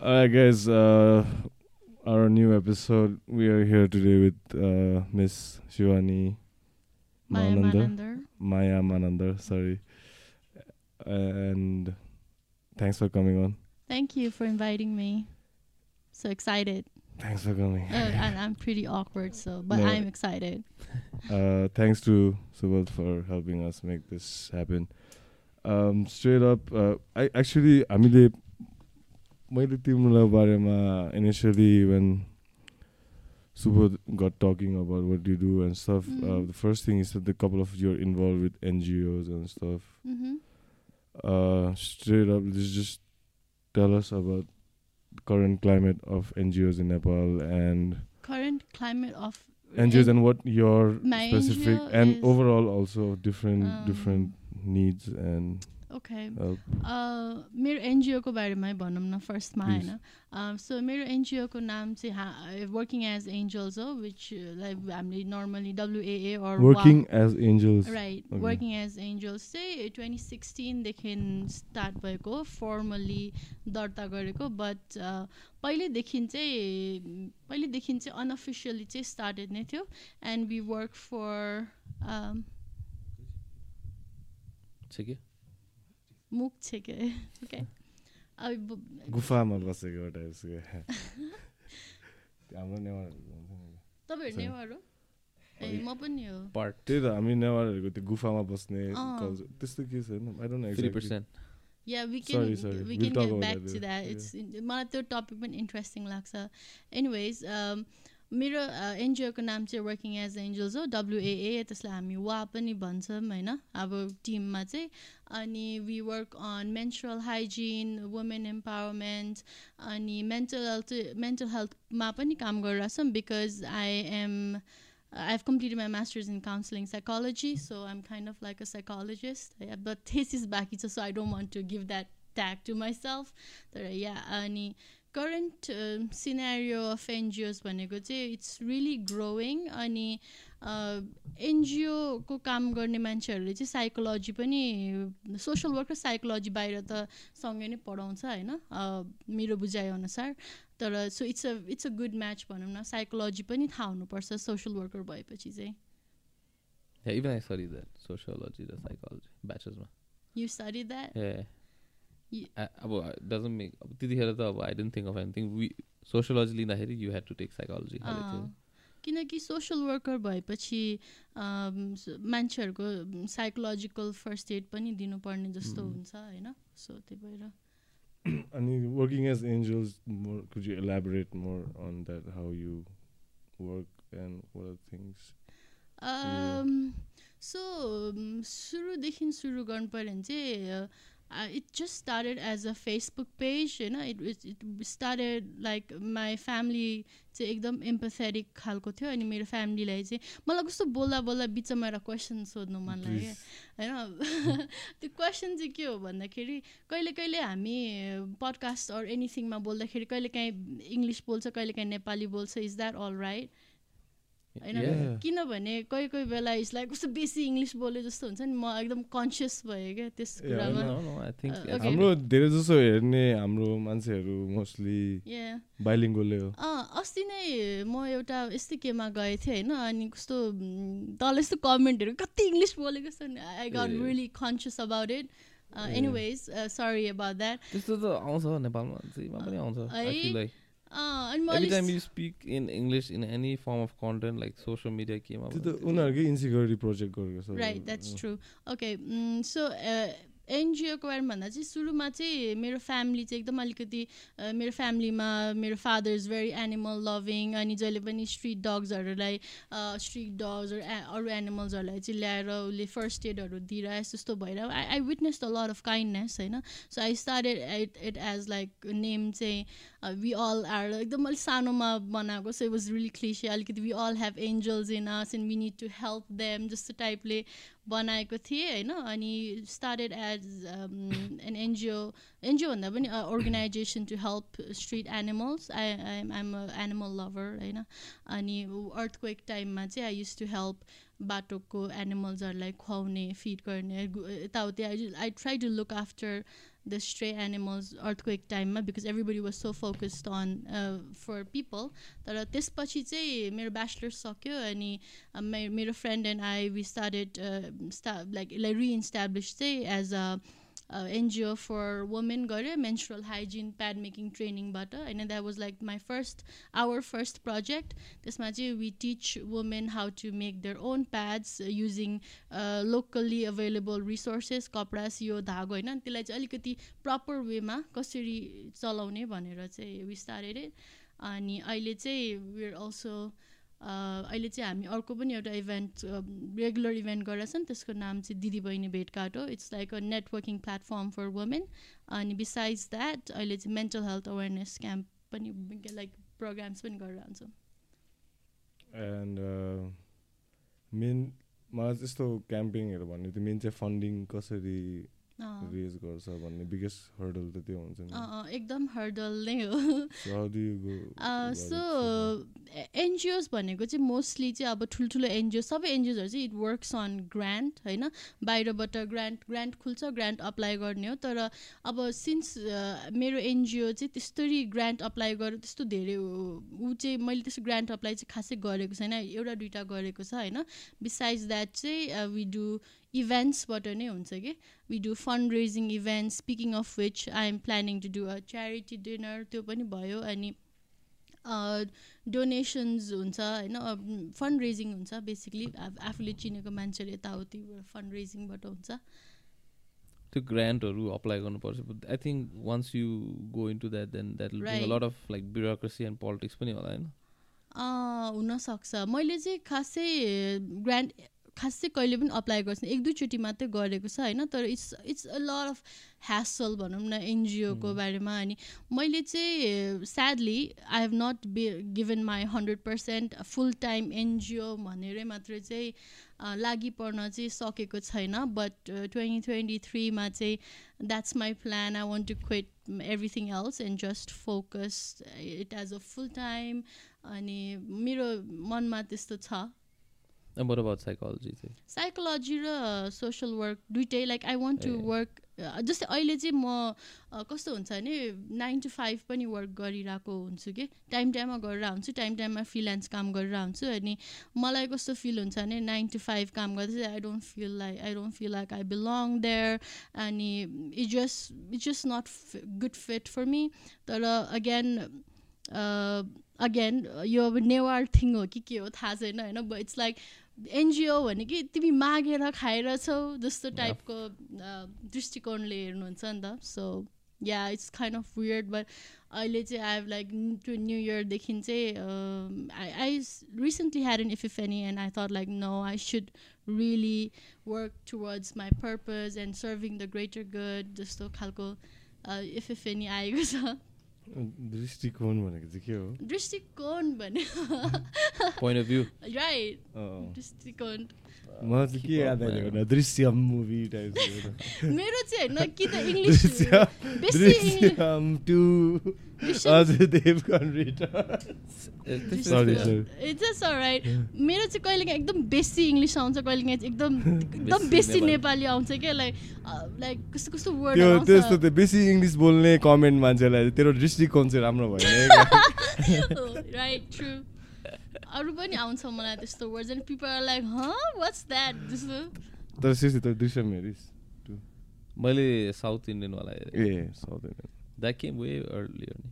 Alright, guys. Uh, our new episode. We are here today with uh, Miss Shivani Maya Manandar. Manandar. Maya Manandar. Sorry, and thanks for coming on. Thank you for inviting me. So excited. Thanks for coming. Uh, and I'm pretty awkward, so but No. I'm excited. Uh, thanks to Subal for helping us make this happen. Um, straight up, uh, I actually हामीले मैले तिम्रो बारेमा initially when Subal got talking about what you do and stuff, uh, Mhm. the first thing is that the couple of you are involved with NGOs and stuff. hmm Uh, straight up, just just tell us about the current climate of NGOs in Nepal and Current climate of NGOs N- and what your My specific NGO and is- overall also different Um, different needs and okay. help. Uh, मेरो एनजिओको बारेमै भनौँ न फर्स्टमा. होइन so मेरो एनजिओको नाम चाहिँ हा वर्किङ एज एन्जल्स हो विच लाइक हामीले normally WAA. Right. Working as angels चाहिँ ट्वेन्टी सिक्सटिनदेखि स्टार्ट भएको फर्मली दर्ता गरेको बट पहिल्यैदेखि चाहिँ पहिल्यैदेखि चाहिँ अनअफिसियली चाहिँ स्टार्टेड नै थियो एन्ड वी वर्क फर मुख छ के ओके अब गुफामा बसेको एउटा हाम्रो नेवारहरू भन्छ नि। तपाईँहरू। नेवार हो? ए म पनि हो। पार्ट त्यही त हामी नेवारहरूको त्यो गुफामा बस्ने त्यस्तो के छैन I don't three percent yeah we can. We can get back to that. It's मलाई त्यो टपिक पनि इन्ट्रेस्टिङ लाग्छ। एनिवेज मेरो एनजिओको नाम चाहिँ वर्किङ एज एन्जल्स हो डब्लुएए त्यसलाई हामी वा पनि भन्छौँ होइन? अब टिममा चाहिँ। अनि we work on natural hygiene women empowerment अनि मेन्टल हेल्थ मेन्टल हेल्थमा पनि काम गरेर छौँ because I am I have complete my masters in counselling psychology so I am kind of like a psychologist but thesis बाँकी छ so I don't want to give that tag to myself तर या अनि uh, scenario of NGOs भनेको चाहिँ it's really growing अनि एनजिओको काम गर्ने मान्छेहरूले चाहिँ साइकोलोजी पनि सोसल वर्क र साइकोलोजी बाहिर त सँगै नै पढाउँछ होइन अ, मेरो बुझाइअनुसार। तर so it's a it's a good match भनौँ न साइकोलोजी पनि थाहा हुनुपर्छ सोसल वर्कर भएपछि चाहिँ। अब डजन्ट मेक अब त्यतिखेर त अब I don't think of anything we sociology लिँदाखेरि you head to take psychology किनकि सोसल वर्कर भएपछि स- मान्छेहरूको साइकोलोजिकल फर्स्ट एड पनि दिनुपर्ने जस्तो Mm. हुन्छ होइन? सो त्यही भएर। अनि working as angels more could you elaborate more on that how you work and what are things? So सुरुदेखि सुरु गर्नु पऱ्यो भने चाहिँ it just started as a Facebook page होइन it it started like my family चाहिँ एकदम empathetic खालको थियो अनि मेरो फ्यामिलीलाई चाहिँ मलाई कस्तो बोल्दा बोल्दा बिचमा एउटा क्वेसन सोध्नु मन लाग्यो. होइन त्यो क्वेसन चाहिँ के हो भन्दाखेरि कहिले कहिले हामी पडकास्ट अर एनिथिङमा बोल्दाखेरि कहिले काहीँ इङ्ग्लिस बोल्छ कहिले काहीँ नेपाली बोल्छ इज द्याट अल राइट होइन. किनभने कोही कोही बेला इसलाई कस्तो बेसी इङ्ग्लिस बोले जस्तो हुन्छ नि म एकदम कन्सियस भएँ क्या त्यस कुरामा Uh. हाम्रो धेरै जसो हेर्ने हाम्रो मान्छेहरू मोस्टली. बाइलिङ्गोले हो अस्ति नै म एउटा यस्तै केमा गएको थिएँ होइन अनि कस्तो तल यस्तो कमेन्टहरू कति इङ्ग्लिस बोलेको छ नि I got. Really conscious about it. Anyways sorry about that त्यस्तो त आउँछ नेपालमा चाहिँ पनि आउँछ speak in English in any form of content like social media केमा त्यो त उनीहरूकै इन्सिक्योरिटी प्रोजेक्ट गरेको छ right that's true okay so एनजिओको बारेमा भन्दा चाहिँ सुरुमा चाहिँ मेरो फ्यामिली चाहिँ एकदम अलिकति मेरो फ्यामिलीमा मेरो father is very animal loving अनि जहिले पनि स्ट्रिट डग्सहरूलाई स्ट्रिट डग्स अरू एनिमल्सहरूलाई चाहिँ ल्याएर उसले फर्स्ट एडहरू दिइरहेको जस्तो भएर I I witness the lot of kindness होइन? So I started it it as like name चाहिँ वी अल आर एकदम अलिक सानोमा बनाएको। So it was really cliche अलिकति we all have angels in us and we need to help them जस्तो टाइपले बनाएको थिएँ होइन? अनि started as an NGO NGO भन्दा पनि organization to help street animals I I I'm a animal lover होइन? अनि अर्थक्वेक टाइममा चाहिँ आई युज टु हेल्प बाटोको एनिमल्सहरूलाई खुवाउने फिड गर्ने यताउति I I try to look after the stray animals earthquake टाइममा because everybody was so focused on for people तर त्यसपछि चाहिँ मेरो ब्याचलर्स सक्यो अनि uh, मे- मेरो friend and I we started स्टा लाइक यसलाई रिइन्स्टाब्लिस चाहिँ as a NGO for women गऱ्यो मेन्सुरल हाइजिन प्याड मेकिङ ट्रेनिङबाट होइन that was like my first our first project त्यसमा चाहिँ we teach women how to make their own pads using locally available resources कपडा सियो धागो होइन? त्यसलाई चाहिँ अलिकति प्रपर वेमा कसरी चलाउने भनेर चाहिँ वी स्टार्टेड अनि अहिले चाहिँ वेआर अल्सो अहिले चाहिँ हामी अर्को पनि एउटा इभेन्ट रेगुलर इभेन्ट गरेर नि त्यसको नाम चाहिँ दिदी बहिनी भेटघाट हो it's like a networking platform for women अनि बिसाइड्स द्याट अहिले चाहिँ मेन्टल हेल्थ अवेरनेस क्याम्प पनि लाइक प्रोग्राम्स पनि गरिरहन्छौँ। एन्ड मेन मलाई त्यस्तो क्याम्पिङहरू भन्ने त्यो मेन चाहिँ फन्डिङ कसरी रेज गर्छ भन्ने बिगेस्ट हर्डल त त्यो हुन्छ नि। एकदम हर्डल नै हो? सो एनजिओज भनेको चाहिँ मोस्टली चाहिँ अब ठुल्ठुलो एनजिओ सबै एनजिओजहरू चाहिँ इट वर्क्स अन ग्रान्ट होइन? बाहिरबाट ग्रान्ट ग्रान्ट खुल्छ ग्रान्ट अप्लाई गर्ने हो। तर अब सिन्स मेरो एनजिओ चाहिँ त्यस्तरी ग्रान्ट अप्लाई गरेर त्यस्तो धेरै ऊ चाहिँ मैले त्यस्तो ग्रान्ट अप्लाई चाहिँ खासै गरेको छैन। एउटा दुइटा गरेको छ होइन? बिसाइड्स द्याट चाहिँ वी डु इभेन्ट्सबाट नै हुन्छ कि? We do fund raising event speaking of which I am planning to do a charity dinner त्यो पनि भयो। अनि डोनेसन्स हुन्छ होइन फन्ड रेजिङ हुन्छ बेसिकली आफूले चिनेको मान्छेले यताउति फन्ड रेजिङबाट हुन्छ। त्यो ग्रान्टहरू अप्लाई गर्नुपर्छ I think once you go into that then that. Lot of like bureaucracy and politics पनि होला होइन? हुनसक्छ। मैले चाहिँ खासै ग्रान्ड खासै कहिले पनि अप्लाई गर्छु एक दुईचोटि मात्रै गरेको छ होइन? तर it's it's a lot of hassle भनौँ न एनजिओको. बारेमा। अनि मैले चाहिँ sadly I have not be given my hundred percent full time NGO भनेरै मात्रै चाहिँ लागि पर्न चाहिँ सकेको छैन। बट ट्वेन्टी ट्वेन्टी थ्रीमा चाहिँ that's my plan I want to quit everything else and just focus it as a full time अनि मेरो मनमा त्यस्तो छ। अबाउट साइकोलोजी चाहिँ? साइकोलोजी र सोसल वर्क दुइटै like I want to. Work जस्तै अहिले चाहिँ म अ, कस्तो हुन्छ भने नाइन टु फाइभ पनि वर्क गरिरहेको हुन्छु कि। टाइम टाइममा गरेर हुन्छु टाइम टाइममा फ्रिलान्स काम गरेर हुन्छु अनि मलाई कस्तो फिल हुन्छ भने नाइन टु फाइभ काम गर्दा चाहिँ I don't feel like I don't feel like I belong there अनि it just it just not good fit for me तर अगेन अगेन यो अब नेवार थिङ हो कि के हो थाहा छैन होइन? इट्स लाइक एनजिओ भने कि तिमी मागेर खाएर छौ जस्तो. टाइपको दृष्टिकोणले हेर्नुहुन्छ नि त। So yeah it's kind of weird but अहिले चाहिँ I have like to New इयरदेखि चाहिँ I I recently had an epiphany and I thought like no I should really work towards my purpose and serving the greater good जस्तो खालको इफिफेनी आएको छ। दृष्टिकोण भनेको चाहिँ के हो? दृष्टिकोण भने पोइन्ट अफ भ्यू राइट। दृष्टिकोण। मलाई चाहिँ के याद आयो भने दृश्यम मुभी टाइप मेरो चाहिँ होइन कि त इङ्ग्लिस दृश्यम बेसी English Drishyam two Drishyam Ajay Devgan return sorry sorry it's just right मेरो चाहिँ कहिलेकाहीँ एकदम बेसी इङ्ग्लिस आउँछ कहिलेकाहीँ एकदम एकदम बेसी बेसी नेपाली। आउँछ क्या लाइक लाइक कस्तो कस्तो वर्ड त्यस्तो त्यो बेसी इङ्ग्लिस बोल्ने कमेन्ट मान्छेलाई तेरो दृष्टिकोण चाहिँ राम्रो भएन राइट ट्रु अरू पनि आउँछ मलाई त्यस्तो वर्ड्स अनि people like huh what's that जस्तो। तर सिसी त दृश्यम हेरिस् मैले साउथ इन्डियनवाला हेरेँ। A South Indian. That came way earlier नि।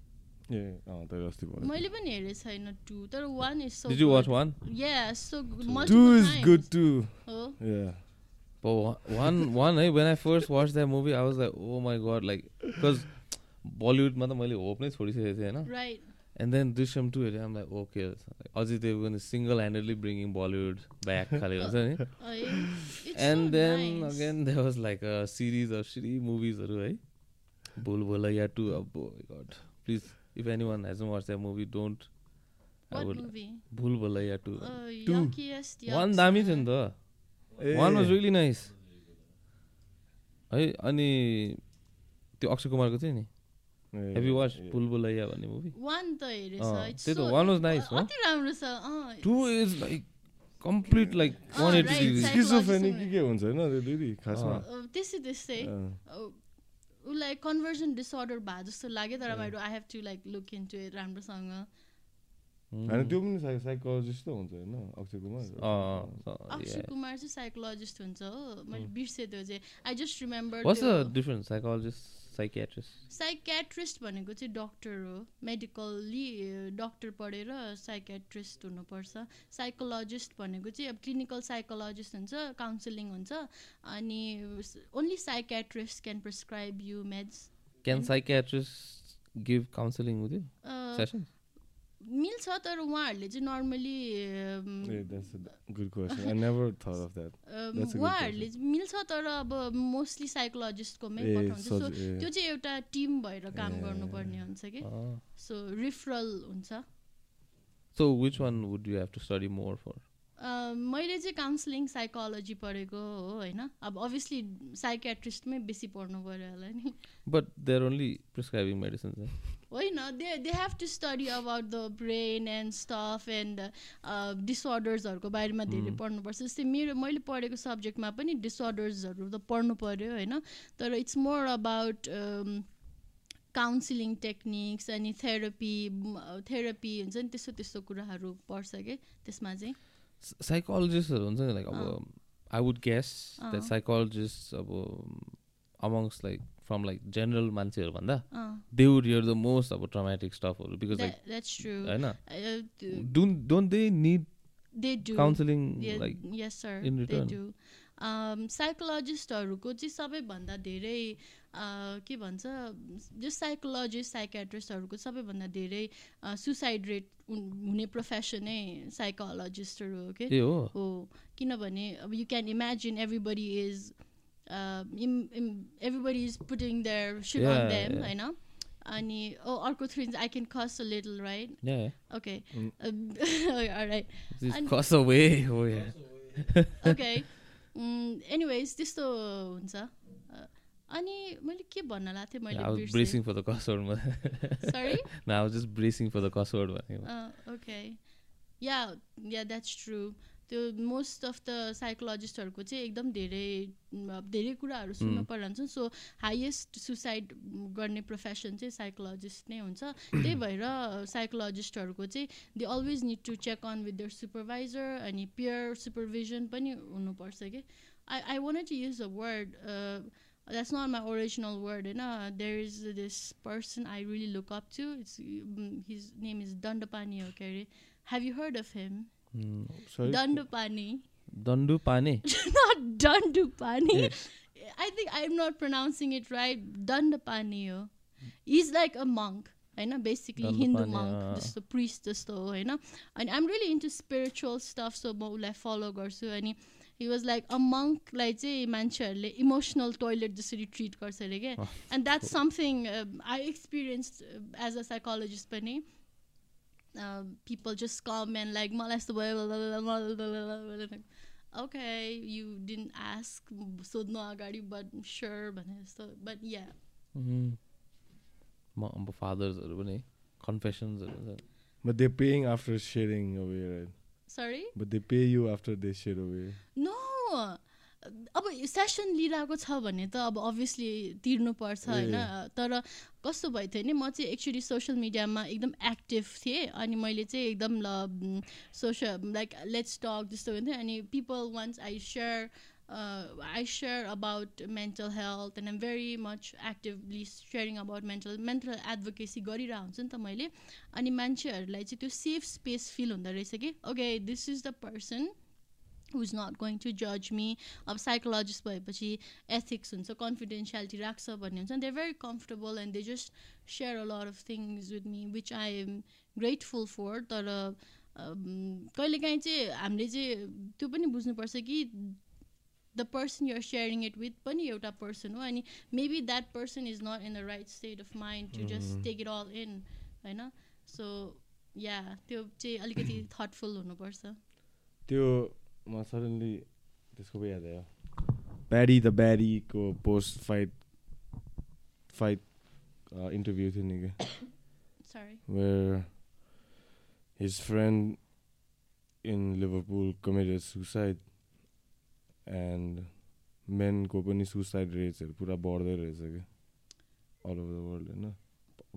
मैले पनि हेरेको छैन टु तर one is so did you watch one yeah so two is good too हो yeah But one, one, hey, when I first watched that movie, I was like, oh my god, like, because Bollywood, मतलब मैले hope नै छोडिसकेको थिएँ होइन? Right and then Drishyam two हेरेँ I'm like, okay, Ajay Devgan single handedly bringing Bollywood back खाले हुन्छ नि and then again there was like a series of three मुभिजहरू है भुल भुलैया टु अब God please if any one has watch that movie don't I would Bhool Bhulaiyaa two one दामी थियो नि त one was really nice है अनि त्यो अक्षय कुमारको थियो नि? हेभ यु वाच भन्ने मुभी वान त हेरेछ अँ, It's त्यही त, so- one was nice, हो? अति राम्रो छ अँ। Two is like complete like one eighty degree schizophrenic के के हुन्छ होइन त्यो दिदी खासमा? त्यस्तै त्यस्तै। उसलाई कन्भर्जन डिसअर्डर भए जस्तो लाग्यो तर मैले I have to like look into it राम्रोसँग। होइन त्यो पनि साइकोलोजिस्ट त हुन्छ होइन अक्षय कुमार? अक्षय कुमार चाहिँ साइकोलोजिस्ट हुन्छ हो। मैले बिर्सेँ त्यो चाहिँ। I just remember different psychologist psychiatrist psychiatrist भनेको चाहिँ डक्टर हो. मेडिकल्ली डक्टर पढेर साइकेट्रिस्ट हुनुपर्छ. साइकोलोजिस्ट भनेको चाहिँ अब क्लिनिकल साइकोलोजिस्ट हुन्छ काउन्सिलिङ हुन्छ अनि only psychiatrist can prescribe you meds can psychiatrist give counselling with मिल्छ तर उहाँहरूले चाहिँ नर्मली उहाँहरूले मिल्छ तर अब मोस्टली साइकोलोजिस्टकोमै पठाउँछ। सो त्यो चाहिँ एउटा टिम भएर काम गर्नुपर्ने हुन्छ कि? सो रिफरल हुन्छ। So which one would you have to study more for मैले चाहिँ काउन्सिलिङ साइकोलोजी पढेको हो होइन? अब अभियसली साइकेट्रिस्टमै बेसी पढ्नु पऱ्यो होला नि। But there only prescribing medicine होइन they they have to study about the brain and stuff and डिसअर्डर्सहरूको बारेमा धेरै पढ्नुपर्छ। जस्तै मेरो मैले पढेको सब्जेक्टमा पनि डिसअर्डर्सहरू त पढ्नु पऱ्यो होइन? तर it's more about counselling techniques अनि थेरापी थेरापी हुन्छ नि त्यस्तो त्यस्तो कुराहरू पर्छ कि? त्यसमा चाहिँ। साइकोलोजिस्टहरू हुन्छ नि लाइक अब I would guess that psychologist अब amongst like from like general मान्छेहरू भन्दा they would hear the most अब ट्रमेटिक स्टफहरू बिकज होइन don't they need counselling like in return साइकोलोजिस्टहरूको चाहिँ सबैभन्दा धेरै के भन्छ जो साइकोलोजिस्ट साइकेट्रिस्टहरूको सबैभन्दा धेरै सुसाइड रेट हुने प्रोफेसनै साइकोलोजिस्टहरू हो कि हो किनभने अब you can imagine everybody is everybody is putting their should on them होइन अनि ओ अर्को three I can cuss a little right okay right okay anyways त्यस्तो हुन्छ. अनि मैले के भन्न लाग्थेँ थिएँ मैले bracing for the cussword sorry न I was just bracing for the cussword भनेको okay yeah yeah that's true त्यो मोस्ट अफ द साइकोलोजिस्टहरूको चाहिँ एकदम धेरै धेरै कुराहरू सुन्न परिरहन्छ सो हाइएस्ट सुसाइड गर्ने प्रोफेसन चाहिँ साइकोलोजिस्ट नै हुन्छ। त्यही भएर साइकोलोजिस्टहरूको चाहिँ they always need to check on with their supervisor अनि पियर सुपरभिजन पनि हुनुपर्छ कि। I I want to use a word that's not my original word you know there is this person i really look up to. It's um, his name is dandapani okay have you mm, sorry. Dandapani dandupani not dandupani yeah. i think i'm not pronouncing it right. Dandapani he's like a monk होइन basically Hindu monk जस्तो priest जस्तो हो होइन अनि I'm really into spiritual stuff so म उसलाई follow गर्छु अनि हि वाज लाइक अ मङ्कलाई चाहिँ मान्छेहरूले इमोसनल टोइलेट जसरी ट्रिट गर्छ अरे क्या and that's something I experience as a psychologist पनि people just come and like मलाई यस्तो भयो ओके यु डिन आस्क सोध्नु अगाडि बट स्योर भने जस्तो बट या अब फादर्सहरू पनि कन्फेसन्सहरू But they're paying after sharing away, right? Sorry? But they pay you after they share away. No. अब सेसन लिइरहेको छ भने त अब अभियसली तिर्नुपर्छ होइन? तर कस्तो भएको थियो नि म चाहिँ एक्चुली सोसियल मिडियामा एकदम एक्टिभ थिएँ अनि मैले चाहिँ एकदम ल सोसियल लाइक लेट्स टक जस्तो हुन्थ्यो अनि people once I share I share about mental health and I'm very much actively sharing about mental mental advocacy गरिरहेको हुन्छु नि त मैले। अनि मान्छेहरूलाई चाहिँ त्यो सेफ स्पेस फिल हुँदो रहेछ कि? Okay this is the person is not going to जज मी अब साइकोलोजिस्ट भएपछि एथिक्स हुन्छ कन्फिडेन्सियालिटी राख्छ भन्ने हुन्छ। They very comfortable and they just share a lot of things with me which I am grateful for तर कहिलेकाहीँ चाहिँ हामीले चाहिँ त्यो पनि बुझ्नुपर्छ कि the person you're sharing it with पनि एउटा पर्सन हो। अनि maybe that person is not in the right state of mind to just take it all in होइन? सो या त्यो चाहिँ अलिकति थटफुल हुनुपर्छ। त्यो म सडनली त्यसको याद आयो ब्याडी द ब्याडीको पोस्ट फाइट फाइट इन्टरभ्यू थियो नि कि where his friend in Liverpool committed suicide and मेनको पनि सुसाइड रेट्सहरू पुरा बढ्दै रहेछ कि अल ओभर द वर्ल्ड होइन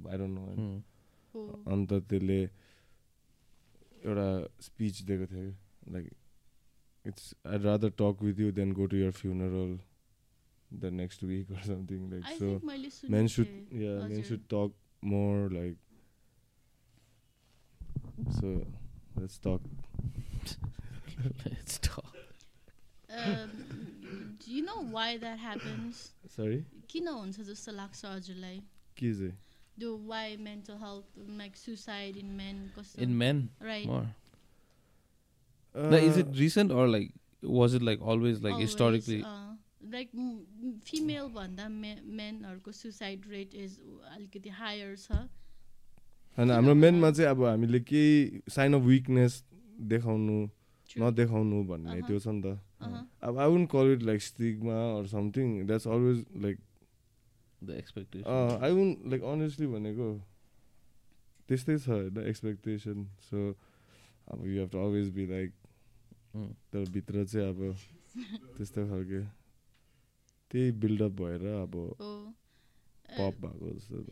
आई डोन्ट नो अन्त त्यसले एउटा स्पिच दिएको थियो कि like It's I rather talk with you then go to your funeral the next week or something like I so think मैले men सुनेको should थिएँ। yeah men हजुर। should talk more like so let's talk Let's talk. Um, do you know why that happens? sorry किन हुन्छ जस्तो लाग्छ हजुरलाई के चाहिँ त्यो why mental health like suicide in men कस्तो In men right more. Like, is Uh, it recent or like was it like always like historically? Like female भन्दा मे मेनहरूको सुसाइड रेट इज अलिकति हायर छ होइन हाम्रो मेनमा चाहिँ अब हामीले केही साइन अफ विकनेस देखाउनु. नदेखाउनु भन्ने अहँ। त्यो छ नि त अहँ। अब I won't call it like stigma or something that's always like The expectation. I won't like honestly भनेको त्यस्तै छ होइन एक्सपेक्टेसन सो अब you have to always be like. तर भित्र चाहिँ अब त्यस्तो खालके त्यही बिल्डअप भएर अब पप भएको जस्तो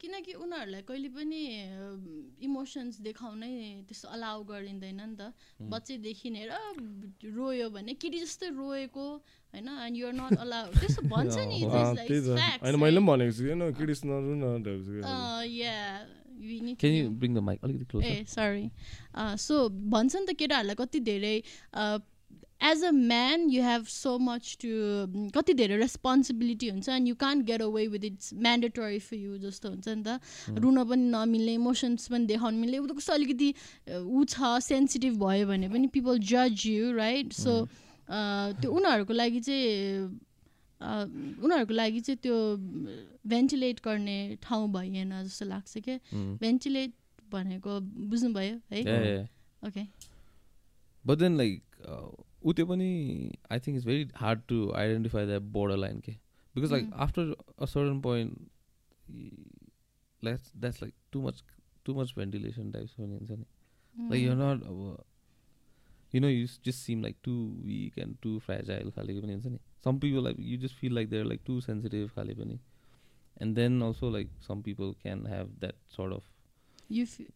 किनकि उनीहरूलाई कहिले पनि इमोसन्स देखाउनै त्यस्तो अलाउ गरिँदैन नि त. बच्चैदेखि नै र रोयो भने केटी जस्तै रोएको होइन एन्ड युआर नट अलाउ त्यस्तो भन्छ नि मैले पनि भनेको छु सरी सो भन्छ नि त केटाहरूलाई कति धेरै as a man you have so much to कति धेरै रेस्पोन्सिबिलिटी हुन्छ and you can't get away with it's mandatory for you जस्तो हुन्छ नि त। रुन पनि नमिल्ने इमोसन्स पनि देखाउनु मिल्ने ऊ त कस्तो अलिकति ऊ छ सेन्सिटिभ भयो भने पनि पिपल जज यु राइट सो त्यो उनीहरूको लागि चाहिँ उनीहरूको लागि चाहिँ त्यो भेन्टिलेट गर्ने ठाउँ भइएन जस्तो लाग्छ क्या Mm. भेन्टिलेट भनेको बुझ्नुभयो है. Okay But then like uh, ऊ त्यो पनि I think it's very hard to identify that borderline के because like Mm. after a certain point y- that's that's like too much too much ventilation types पनि हुन्छ नि Mm. like you're not अब you know you s- just seem like too weak and too fragile खाले पनि हुन्छ नि some people like you just feel like they're like too sensitive खाले पनि and then also like some people can have that sort of You fe- अँ, म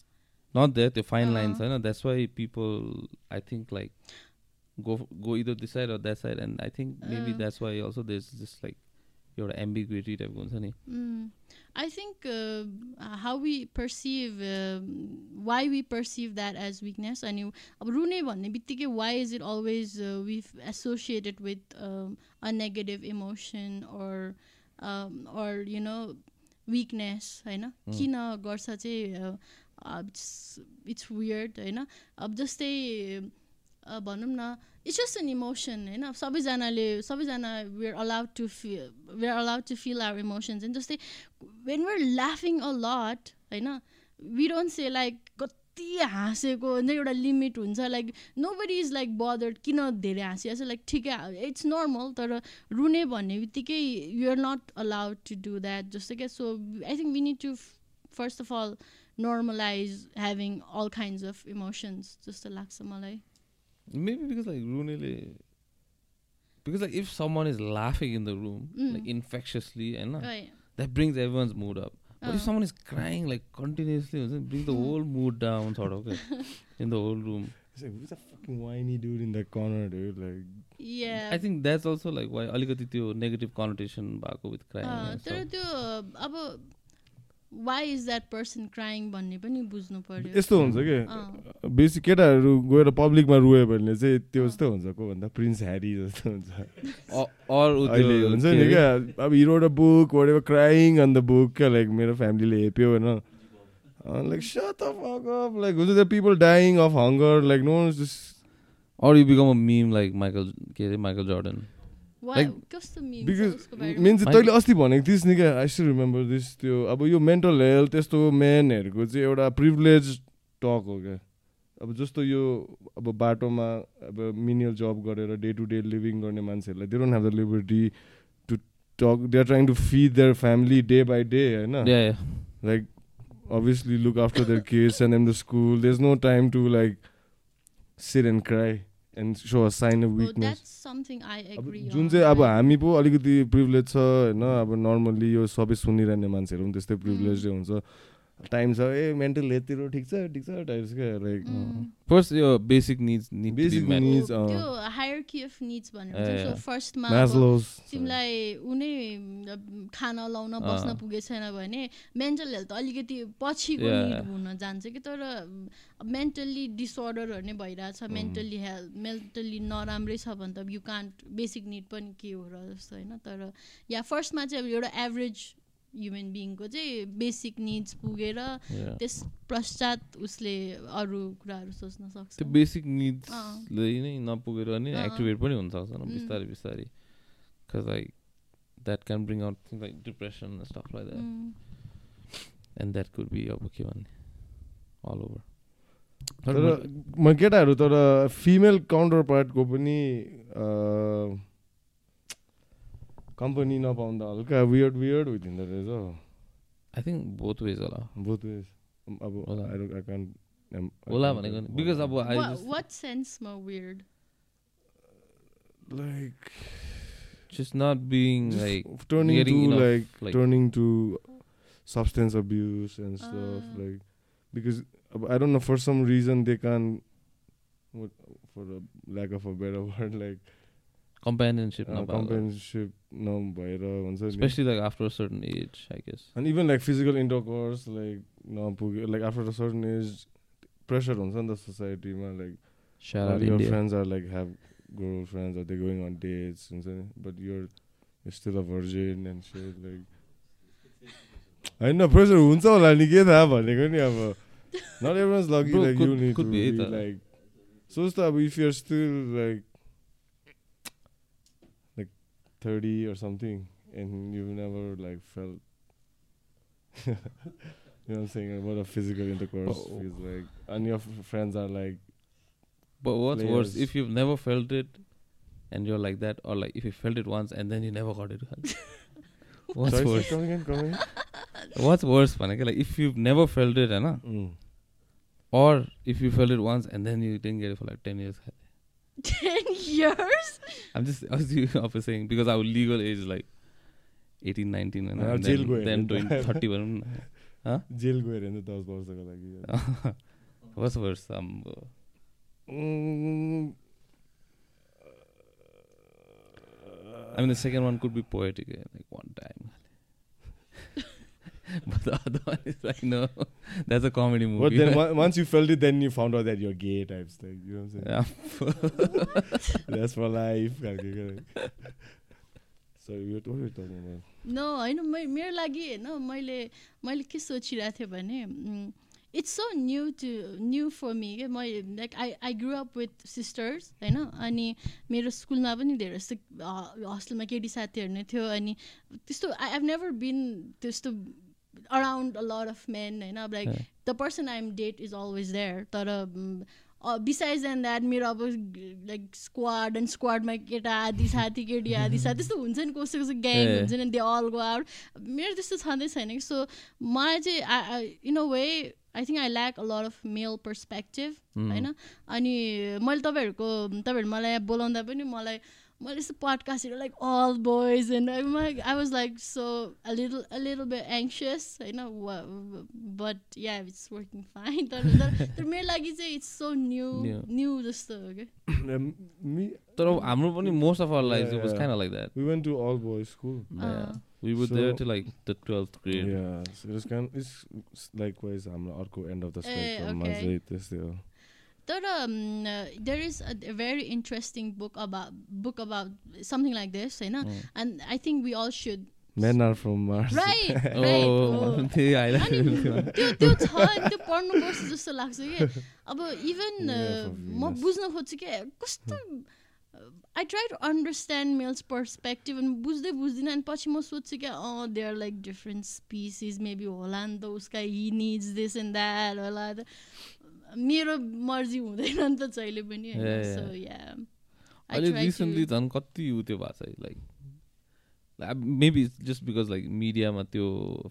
not there त्यो fine line अँ. छैन that's why people I think like go go either this side or that side and I think maybe अँ. that's why also there's just like एउटा ambiguity टाइपको हुन्छ नि I think how we perceive why we perceive that as weakness अनि अब रुने भन्ने बित्तिकै why is it always we associated with a negative emotion or or you know weakness होइन किन गर्छ चाहिँ इट्स वियर्ड होइन? अब जस्तै भनौँ न इट्स जस्ट एन इमोसन होइन? सबैजनाले सबैजना we're allowed to feel we're allowed to feel our emotions होइन जस्तै वेन वेआर लाफिङ अ लट होइन? वी डोन्ट से लाइक कति हाँसेको हुन्छ? एउटा लिमिट हुन्छ। Like nobody is like bothered किन धेरै हाँसिरहेको छ लाइक ठिकै इट्स नर्मल तर रुने भन्ने बित्तिकै you're not allowed to do that जस्तो क्या? So I think we need to first of all Normalise having all kinds of emotions जस्तो लाग्छ मलाई maybe because like रुनेले because like if someone is laughing in the room Mm. like infectiously and Right. that brings everyone's mood up but Uh. if someone is crying like continuously it brings the Mm. whole mood down sort of okay, in the whole room It's like, who's that fucking whiny dude in that corner, dude? Like, Yeah. I think that's also like why अलिकति त्यो negative connotation भएको with crying अँ, and तर stuff. त्यो अब why is that person crying भन्ने पनि बुझ्नु पर्यो। यस्तो हुन्छ कि? अँ। बेसी केटाहरू गएर पब्लिकमा रुयो भने चाहिँ त्यो जस्तो हुन्छ को भन्दा? प्रिन्स ह्यारी जस्तो हुन्छ। or, or उ त्यो अहिले हुन्छ नि अरे, क्या? अब हिरो एउटा book ever crying on the book क्या? लाइक मेरो फ्यामिलीले हेप्यो होइन। Like sort of of like हुन्छ the people dying of hunger like no just or you become a meme like Michael के अरे? Michael Jordan मेन चाहिँ तैँले अस्ति भनेको थिइस् नि क्या आई स्टिल रिमेम्बर दिस त्यो अब यो मेन्टल हेल्थ त्यस्तो मेनहरूको चाहिँ एउटा प्रिभिलेज टक हो क्या अब जस्तो यो अब बाटोमा अब मिनियल जब गरेर डे टु डे लिभिङ गर्ने मान्छेहरूलाई they don't have the liberty to talk they are trying to feed their family day by day होइन like obviously look after their kids, send them to school. There's no time to like sit and cry. And so sign of weakness जुन चाहिँ अब हामी पो अलिकति privilege छ होइन अब नर्मल्ली यो सबै सुनिरहने मान्छेहरू पनि त्यस्तै प्रिभिलेजै हुन्छ। टाइम छ ए मेन्टल हेल्थतिर ठिक छ ठिक छ टाइप्स क्या लाइक फर्स्ट यो बेसिक निड्स बेसिक निड्स त्यो हायरकी अफ निड्स भनेर फर्स्टमा तिमीलाई उनी खाना लाउन बस्न पुगेको छैन भने मेन्टल हेल्थ अलिकति पछिको निड हुन जान्छ कि तर मेन्टल्ली डिसअर्डरहरू नै भइरहेछ मेन्टल्ली हेल्थ मेन्टल्ली नराम्रै छ भने त यु कान्ट बेसिक निड पनि के हो र जस्तो होइन तर या फर्स्टमा चाहिँ अब एउटा एभरेज ह्युमन बिङको चाहिँ बेसिक निड्स पुगेर त्यस पश्चात उसले अरू कुराहरू सोच्न सक्छ। त्यो बेसिक निड्सले नै नपुगेर नि एक्टिभेट पनि हुनसक्छ बिस्तारै बिस्तारै। Like that can bring out like depression stuff like that and that could be अब के भन्ने? अल ओभर तर म केटाहरू तर फिमेल काउन्टर पार्टको पनि कम्पनी नपाउँदा हल्का वियर्ड वियर्ड भइदिँदो रहेछ आई थिङ्क बोथ वेज होला बोथ वेज अब आई क्यान होला भनेको बिकज अब I what सेन्समा weird like just not being like turning to enough, like, like, turning to substance abuse and stuff uh. like because I don't know for some reason they can for a lack of a better word like companionship uh, companionship नभएर हुन्छ specially like after certain age I guess अनि even like physical intercourse like नपुग्यो like after a certain age pressure हुन्छ नि त सोसाइटीमा like your friends are like have girlfriends or they're going on dates हुन्छ नि but you're you're still a virgin and shit like. होइन pressure हुन्छ होला नि के थाहा भनेको नि अब not everyone's lucky like you need to be like सोच त अब if you're still like 30 or something and you've never like felt you know what I'm saying about a physical intercourse oh. feels like and your friends are like but what's players. worse if you've never felt it and you're like that or like if you felt it once and then you never got it what's Sorry, worse come again, come again. what's worse man? like if you've never felt it know, mm. or if you felt it once and then you didn't get it for like 10 years 10 years? I'm just, I was, I was saying, because our legal age is like 18, 19, and, and then, then 20, 30 भनौँ न jail गएर नि दस वर्षको लागि first वर्ष I mean, the second one could be poetic, like one time. but the other one is like no, that's a comedy movie. But then once you felt it, then you found out that you're gay types thing. You know what I'm saying? Yeah. that's for life. So what were you talking about? No, होइन मेरो लागि होइन मैले मैले के सोचिरहेको थिएँ भने it's so new to new for me क्या म like I I grew up with sisters होइन अनि मेरो स्कुलमा पनि धेरै जस्तो हस्टेलमा केटी साथीहरू नै थियो अनि त्यस्तो आई हेभ नेभर बिन त्यस्तो around a lot of men होइन अब like the person I am date is always there तर बिसाइज एन्ड द्याट मेरो अब लाइक स्क्वाड एन्ड स्क्वाडमा केटा आदि साथी केटी आदि साथी त्यस्तो हुन्छ नि कसै कसै ग्याङ हुन्छ नि दे अल गो आउट मेरो त्यस्तो छँदै छैन कि सो मलाई चाहिँ in a way I think I lack a lot of male perspective होइन अनि मैले तपाईँहरूको तपाईँहरू मलाई बोलाउँदा पनि मलाई मैले यस्तो पडकास्टहरू like all boys and I was like so little little bit anxious होइन but yeah it's working fine तर तर मेरो लागि चाहिँ इट्स सो न्यू न्यू जस्तो हो कि तर हाम्रो पनि most of our life was kind like that we went to all boys school We were so, there to like the 12th grade. Yeah, so it was kind of, it's likewise हाम्रो अर्को end of the spectrum चाहिँ त्यस्तै हो तर there is a very interesting book about book about something like this होइन and I think we all should Men are from Mars. Right, right. त्यो त्यो छ त्यो पढ्नुपर्छ जस्तो लाग्छ कि। अब इभन म बुझ्न खोज्छु कि कस्तो I try to understand males perspective अनि बुझ्दै बुझ्दिनँ अनि पछि म सोध्छु क्या अँ they are like different species maybe होला नि त उसका he needs this and that होला मेरो मर्जी हुँदैन नि त जहिले पनि अहिले रिसेन्टली झन् कति उ त्यो भएको छ like maybe just because like मिडियामा त्यो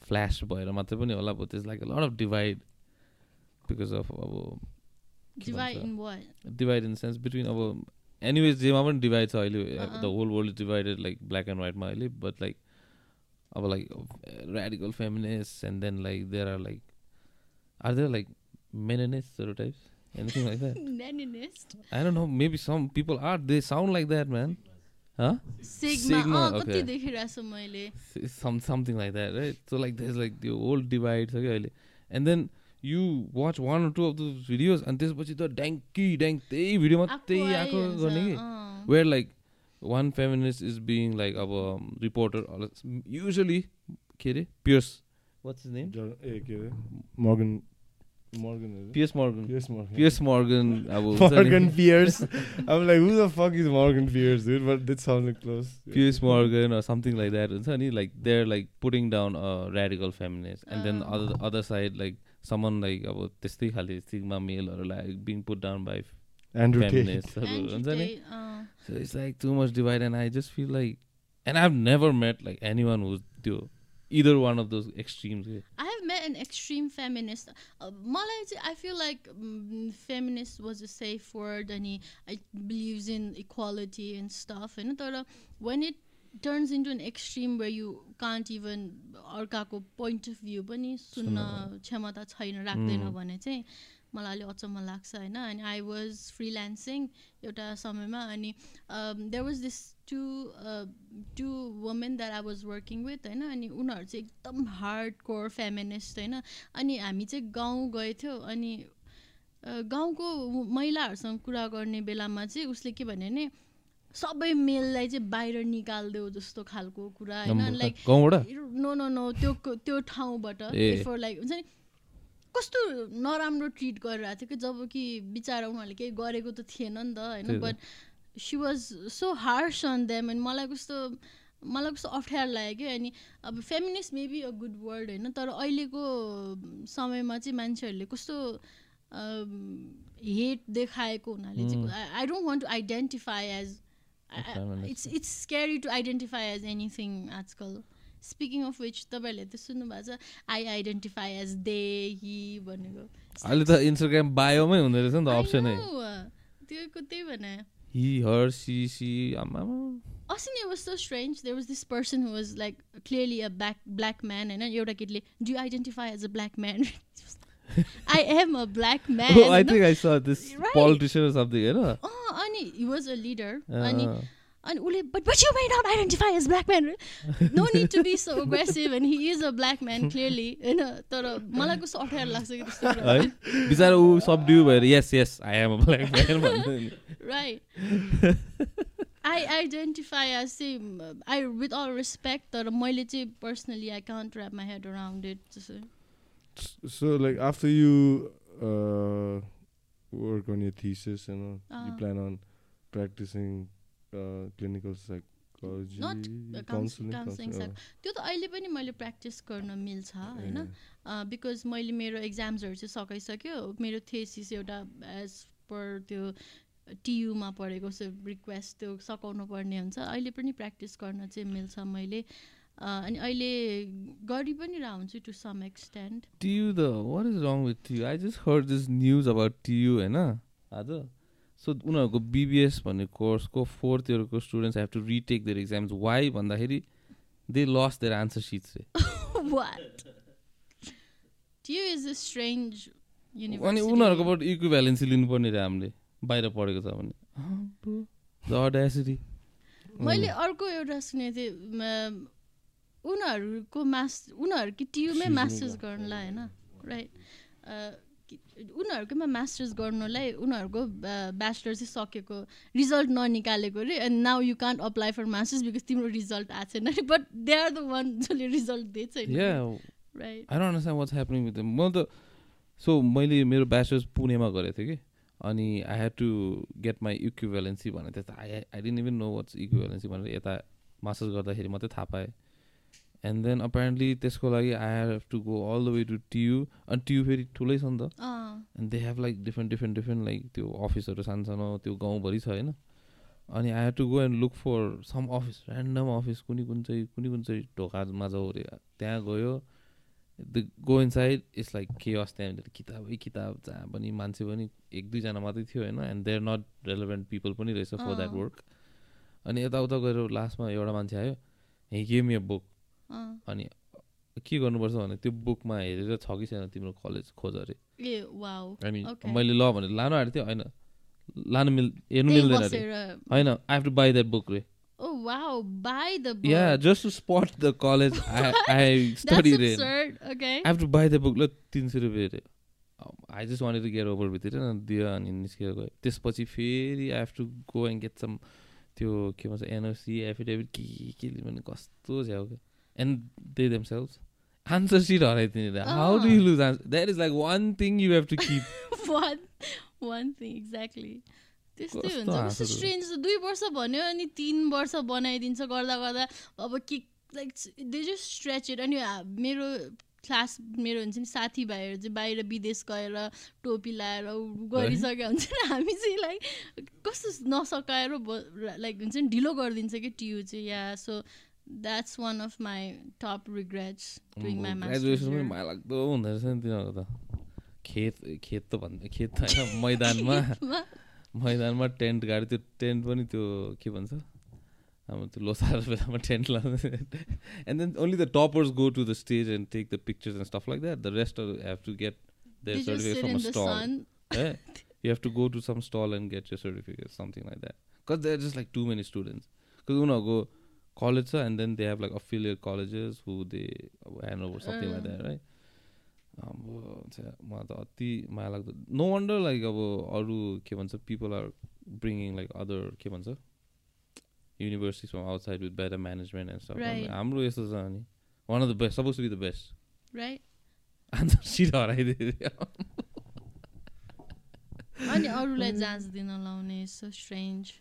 फ्ल्यास भएर मात्रै पनि होला अब त्यस like lot of divide because of अब डिभाइड इन सेन्स बिट्विन अब एनिवेज जेमा पनि डिभाइड छ अहिले the whole world is divided like black and व्हाइटमा अहिले बट लाइक अब like radical feminist and then like there are like are there like मेनिनिस्टहरू types anything like that? Leninist. I don't know. Maybe some people are. They sound like that, man. Huh? Sigma. Sigma. Oh, okay. Some something like that, right? So like there's like the old divides, okay, and then you watch one or two of those videos, and this the danky dank त्यही भिडियोमा त्यही आएको गर्ने कि where like one feminist is being like a um, reporter usually के अरे Pierce what's his name Morgan Morgan. Piers Morgan. Piers Morgan. Piers Morgan. Morgan Pierce. I'm like, who the fuck is Morgan Pierce, dude? But that sounded close. Piers Morgan or something like that. And like they're like putting down a radical feminist, and then other the other side like someone like about त्यस्तै खाले stigma male or like being put down by Andrew feminists. Andrew Tate, uh. So it's like too much divide, and I just feel like, and I've never met like anyone who's त्यो Either one of those extremes. I have met an extreme feminist. Uh, I feel like um, feminist was a safe word and he I believes in equality and stuff. And when it turns into an extreme where you can't even अर्काको point of view पनि सुन्न क्षमता छैन राख्दैन भने चाहिँ मलाई अलिक अचम्म लाग्छ होइन अनि आई वाज फ्रिल्यान्सिङ एउटा समयमा अनि there was this two two women that I was working with होइन? अनि उनीहरू चाहिँ एकदम हार्ड कोर फेमिनिस्ट होइन? अनि हामी चाहिँ गाउँ गएथ्यौँ अनि गाउँको महिलाहरूसँग कुरा गर्ने बेलामा चाहिँ उसले के भन्यो भने सबै मेललाई चाहिँ बाहिर निकालिदेऊ जस्तो खालको कुरा होइन? लाइक नो नो नो त्यो त्यो ठाउँबाट लाइक हुन्छ नि? कस्तो नराम्रो ट्रिट गरिरहेको थियो कि जब कि बिचरा उनीहरूले केही गरेको त थिएन नि त होइन? But she was so harsh on them अनि मलाई कस्तो मलाई कस्तो अप्ठ्यारो लाग्यो कि अनि अब feminist maybe a good word होइन तर अहिलेको समयमा चाहिँ मान्छेहरूले कस्तो हेट देखाएको हुनाले चाहिँ I don't want to identify as it's it's scary to identify as anything आजकल। स्पिकिङ अफ विच तपाईँहरूले त सुन्नु भएको छ I identify as they he भनेको। अहिले त इन्स्टाग्राम बायोमै हुँदो रहेछ नि त अप्सनै त्यो त्यही भने। He her she she आमा अस्ति नै was so strange there was this person who was like clearly a black black man होइन एउटा केटीले do identify as a black man I am a black man. Oh, I think I saw this right. politician or something, you know? Oh, and he was a leader. Uh. And he, अनि उसले but but you may not identify as black man no need to be so aggressive and he is a black man clearly होइन तर मलाई कस्तो अप्ठ्यारो लाग्छ कि त्यस्तो बिचरा ऊ सब ड्यु भएर yes yes I am a black man right I identify as चाहिँ आई विथ अल रेस्पेक्ट तर मैले चाहिँ personally I can't wrap my head around it जस्तो so like after you work on your thesis and you, know, uh, you plan on practicing clinical psychology counselling त्यो त अहिले पनि मैले practice गर्न मिल्छ होइन? बिकज मैले मेरो इक्जाम्सहरू चाहिँ सकाइसक्यो मेरो थेसिस एउटा एज पर त्यो टियुमा पढेको रिक्वेस्ट त्यो सकाउनु पर्ने हुन्छ। अहिले पनि प्र्याक्टिस गर्न चाहिँ मिल्छ मैले। अनि अहिले गरी पनि रह हुन्छु to some extent TU the what is wrong with TU I just heard this news about TU होइन? आज? सो उनीहरूको बिबिएस भन्ने कोर्सको fourth इयरको students have to retake their exams why भन्दाखेरि they lost their answer sheets अनि उनीहरूकोबाट इक्विभ्यालेन्सी लिनुपर्ने रे हामीले. बाहिर पढेको छ भने। मैले अर्को एउटा सुनेको थिएँ उनीहरूको मास उनीहरू कि टियुमै मास्टर्स गर्नुलाई होइन? राइट उनीहरूकोमा मास्टर्स गर्नुलाई उनीहरूको ब्याचलर चाहिँ सकेको रिजल्ट ननिकालेको अरे and now you can't apply for masters because तिम्रो रिजल्ट आएको छैन अरे but they are the one जसले रिजल्ट दिएको छैन। म त सो मैले मेरो ब्याचलर्स पुणेमा गरेको थिएँ कि अनि I had to get my equivalency भने त्यस्तो I I didn't even know what's equivalency भनेर यता मास्टर्स गर्दाखेरि मात्रै थाहा पाएँ। एन्ड देन अपेरेन्टली त्यसको लागि I have to go all the way to TU अनि टियु फेरि ठुलै छ नि त। And they have like different different different like त्यो अफिसहरू सानो सानो त्यो गाउँभरि छ होइन। अनि I have to go and look for some office random office कुनै कुन चाहिँ कुनै कुन चाहिँ ढोकामा जाउँ अरे त्यहाँ गयो। The go in side it's like के अस त्यहाँनिर। किताबै किताब जहाँ पनि मान्छे पनि एक दुईजना मात्रै थियो होइन। And there not relevant people पनि रहेछ फर द्याट वर्क अनि यताउता गएर लास्टमा एउटा मान्छे आयो। हि गेम ए बुक अनि के गर्नुपर्छ भने त्यो बुकमा हेरेर छ कि छैन तिम्रो कलेज खोज अरे अनि मैले ल भनेर लानु आँटेको थिएँ होइन लानु मिल हेर्नु मिल्दैन अरे होइन I have to buy that book रे Oh wow! Buy the book. Yeah, just to spot the college I I studied in. Okay. I have to buy the book. ल तिन सय रुपियाँ दियो अनि निस्केर गयो त्यसपछि फेरि I have to go and get some त्यो के भन्छ एनओसी एफिडेभिट के के भने कस्तो झ्याउ क्या and they themselves answer sheet हराइदिने how do you lose answer that is like one thing you have to keep one one thing exactly त्यस्तै हुन्छ स्ट्रेन्ज दुई वर्ष भन्यो अनि तिन वर्ष बनाइदिन्छ गर्दा गर्दा अब के like they just stretch it अनि मेरो क्लास मेरो हुन्छ नि साथीभाइहरू चाहिँ बाहिर विदेश गएर टोपी लाएर गरिसकेका हुन्छ नि हामी चाहिँ लाइक कस्तो नसकाएर लाइक हुन्छ नि ढिलो गरिदिन्छ कि टियु चाहिँ yeah so that's one of my top regrets doing my ग्रेजुएसनमै माया लाग्दो हुँदो रहेछ नि तिनीहरूको त खेत खेत त भन्दा खेत त होइन मैदानमा मैदानमा टेन्ट गाडी त्यो टेन्ट पनि त्यो के भन्छ अब त्यो लोसार बेलामा टेन्ट लाँदै and then only the toppers go to the stage and take the pictures and stuff like that the rest have to get their certificate from stall you have to go to some stall and get your certificate something like that because they are just like too many students because उनीहरूको college छ and then they have like affiliate colleges who they अब hand over like that right अब मलाई त अति माया लाग्दो। No wonder like अब अरू के भन्छ people are bringing like other के भन्छ universities from outside with better management and stuff हाम्रो यस्तो छ अनि one of the best suppose to be the best answer sheet हराइदियो। अनि अरूलाई जाँच दिन लाउने सो स्ट्रेन्ज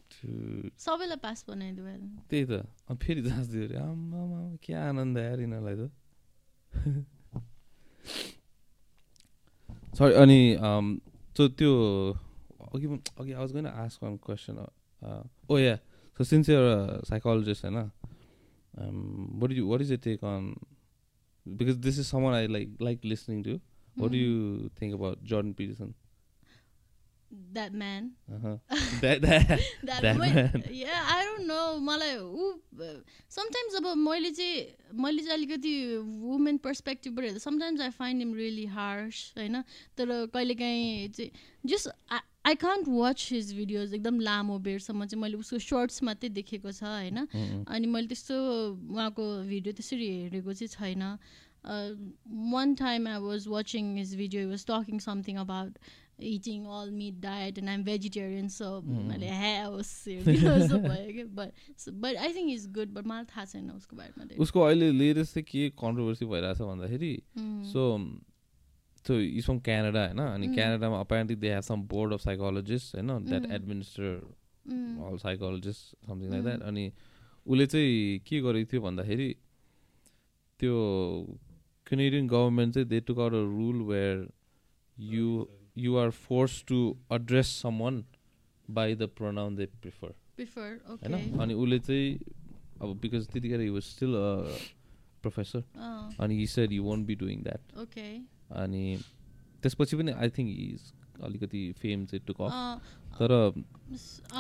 सबैलाई पास बनाइदियो त्यही त फेरि जाँच दियो अरे आम्मा के आनन्द आएर यिनीहरूलाई त सरी अनि सो त्यो अघि अघि आवाज गएन ask one question oh yeah so since एउटा साइकोलोजिस्ट होइन what you what is the take on because this is someone I like like listening to what you think about Jordan Peterson that man. That that, that, that man. Yeah, I don't know. मलाई ऊ sometimes अब मैले चाहिँ मैले चाहिँ अलिकति women पर्सपेक्टिभबाट हेर्दा sometimes I find him really harsh होइन तर कहिलेकाहीँ चाहिँ just I can't watch his videos एकदम लामो बेरसम्म चाहिँ मैले उसको सर्ट्स मात्रै देखेको छ होइन अनि मैले त्यस्तो उहाँको भिडियो त्यसरी हेरेको चाहिँ छैन one time I was watching his video was talking something about eating all meat diet and I'm vegetarian so भयो but but I think he's good but मलाई थाहा छैन उसको बारेमा उसको अहिले लेटेस्ट चाहिँ के कन्ट्रोभर्सी भइरहेछ भन्दाखेरि so so is from Canada होइन? अनि क्यानाडामा apparently they have some board of psychologist होइन? That administer all psychologist something like that अनि उसले चाहिँ के गरेको थियो भन्दाखेरि त्यो केनेडियन गभर्मेन्ट चाहिँ they took out a rule where you you are forced to address someone by the pronoun they prefer. होइन अनि उसले चाहिँ अब बिकज त्यतिखेर he was still a professor अनि he said you won't be doing that अनि त्यसपछि पनि आई थिङ्क इज अलिकति फेम चाहिँ टुक अफ तर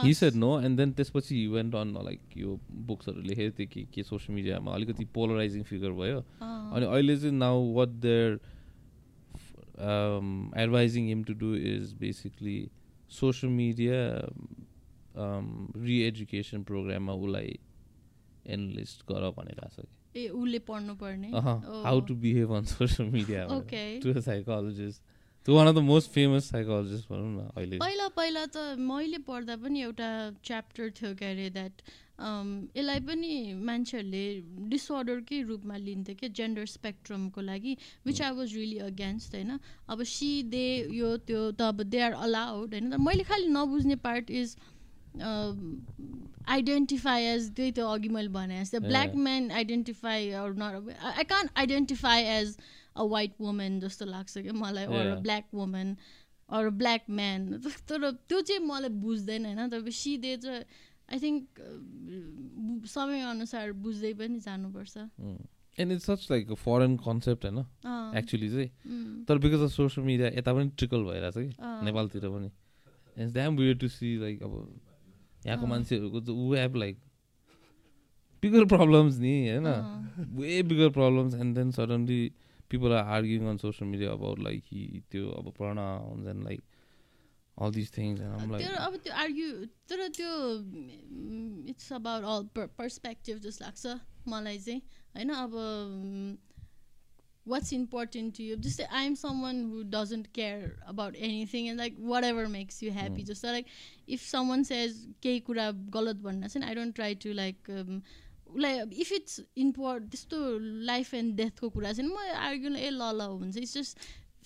he said no and then त्यसपछि हि वेन्ट अन लाइक यो बुक्सहरू लेखेको थियो कि के सोसियल मिडियामा अलिकति पोलराइजिङ फिगर भयो। अनि अहिले चाहिँ now what they're um, advising him to do is basically social media um, re-education प्रोग्राममा उसलाई एनलिस्ट गर भनिरहेको छ कि ए उसले पढ्नु पर्ने? How to behave on social media to psychologist to one of the most famous psychologist भनौँ न अहिले। पहिला पहिला त मैले पढ्दा पनि एउटा च्याप्टर थियो के अरे द्याट यसलाई पनि मान्छेहरूले डिसअर्डरकै रूपमा लिन्थ्यो क्या जेन्डर स्पेक्ट्रमको लागि which I was really against होइन? अब सी दे यो त्यो त अब दे आर अलाउड होइन? मैले खालि नबुझ्ने पार्ट इज आइडेन्टिफाई एज त्यही त अघि मैले भने जस्तै black man identify not I can identify as a white women जस्तो लाग्छ क्या मलाई or black women or black man तर त्यो चाहिँ मलाई बुझ्दैन होइन? तपाईँ सिधे चाहिँ आई थिङ्क समयअनुसार बुझ्दै पनि जानुपर्छ। And it's such like foreign concept होइन एक्चुली चाहिँ। तर बिकज अफ सोसियल मिडिया यता पनि ट्रिकल भइरहेछ कि? नेपालतिर पनि। It's damn weird to see like अब यहाँको मान्छेहरूको ऊ हेभ लाइक बिगर प्रब्लम्स नि होइन way bigger problems and then suddenly are arguing on social media about like he त्यो अब pronouns and like all these things and I'm like अब त्यो argue तर त्यो it's about all perspective जस्तो लाग्छ मलाई चाहिँ होइन अब what's important to you just i'm someone who doesn't care about anything and like whatever makes you happy mm. just like if someone says केही कुरा गलत भन्न चाहिँ i don't try to like um, like if it's important त्यस्तो life and डेथको कुरा चाहिँ म आर्ग्यु ए ल ल हुन्छ it's just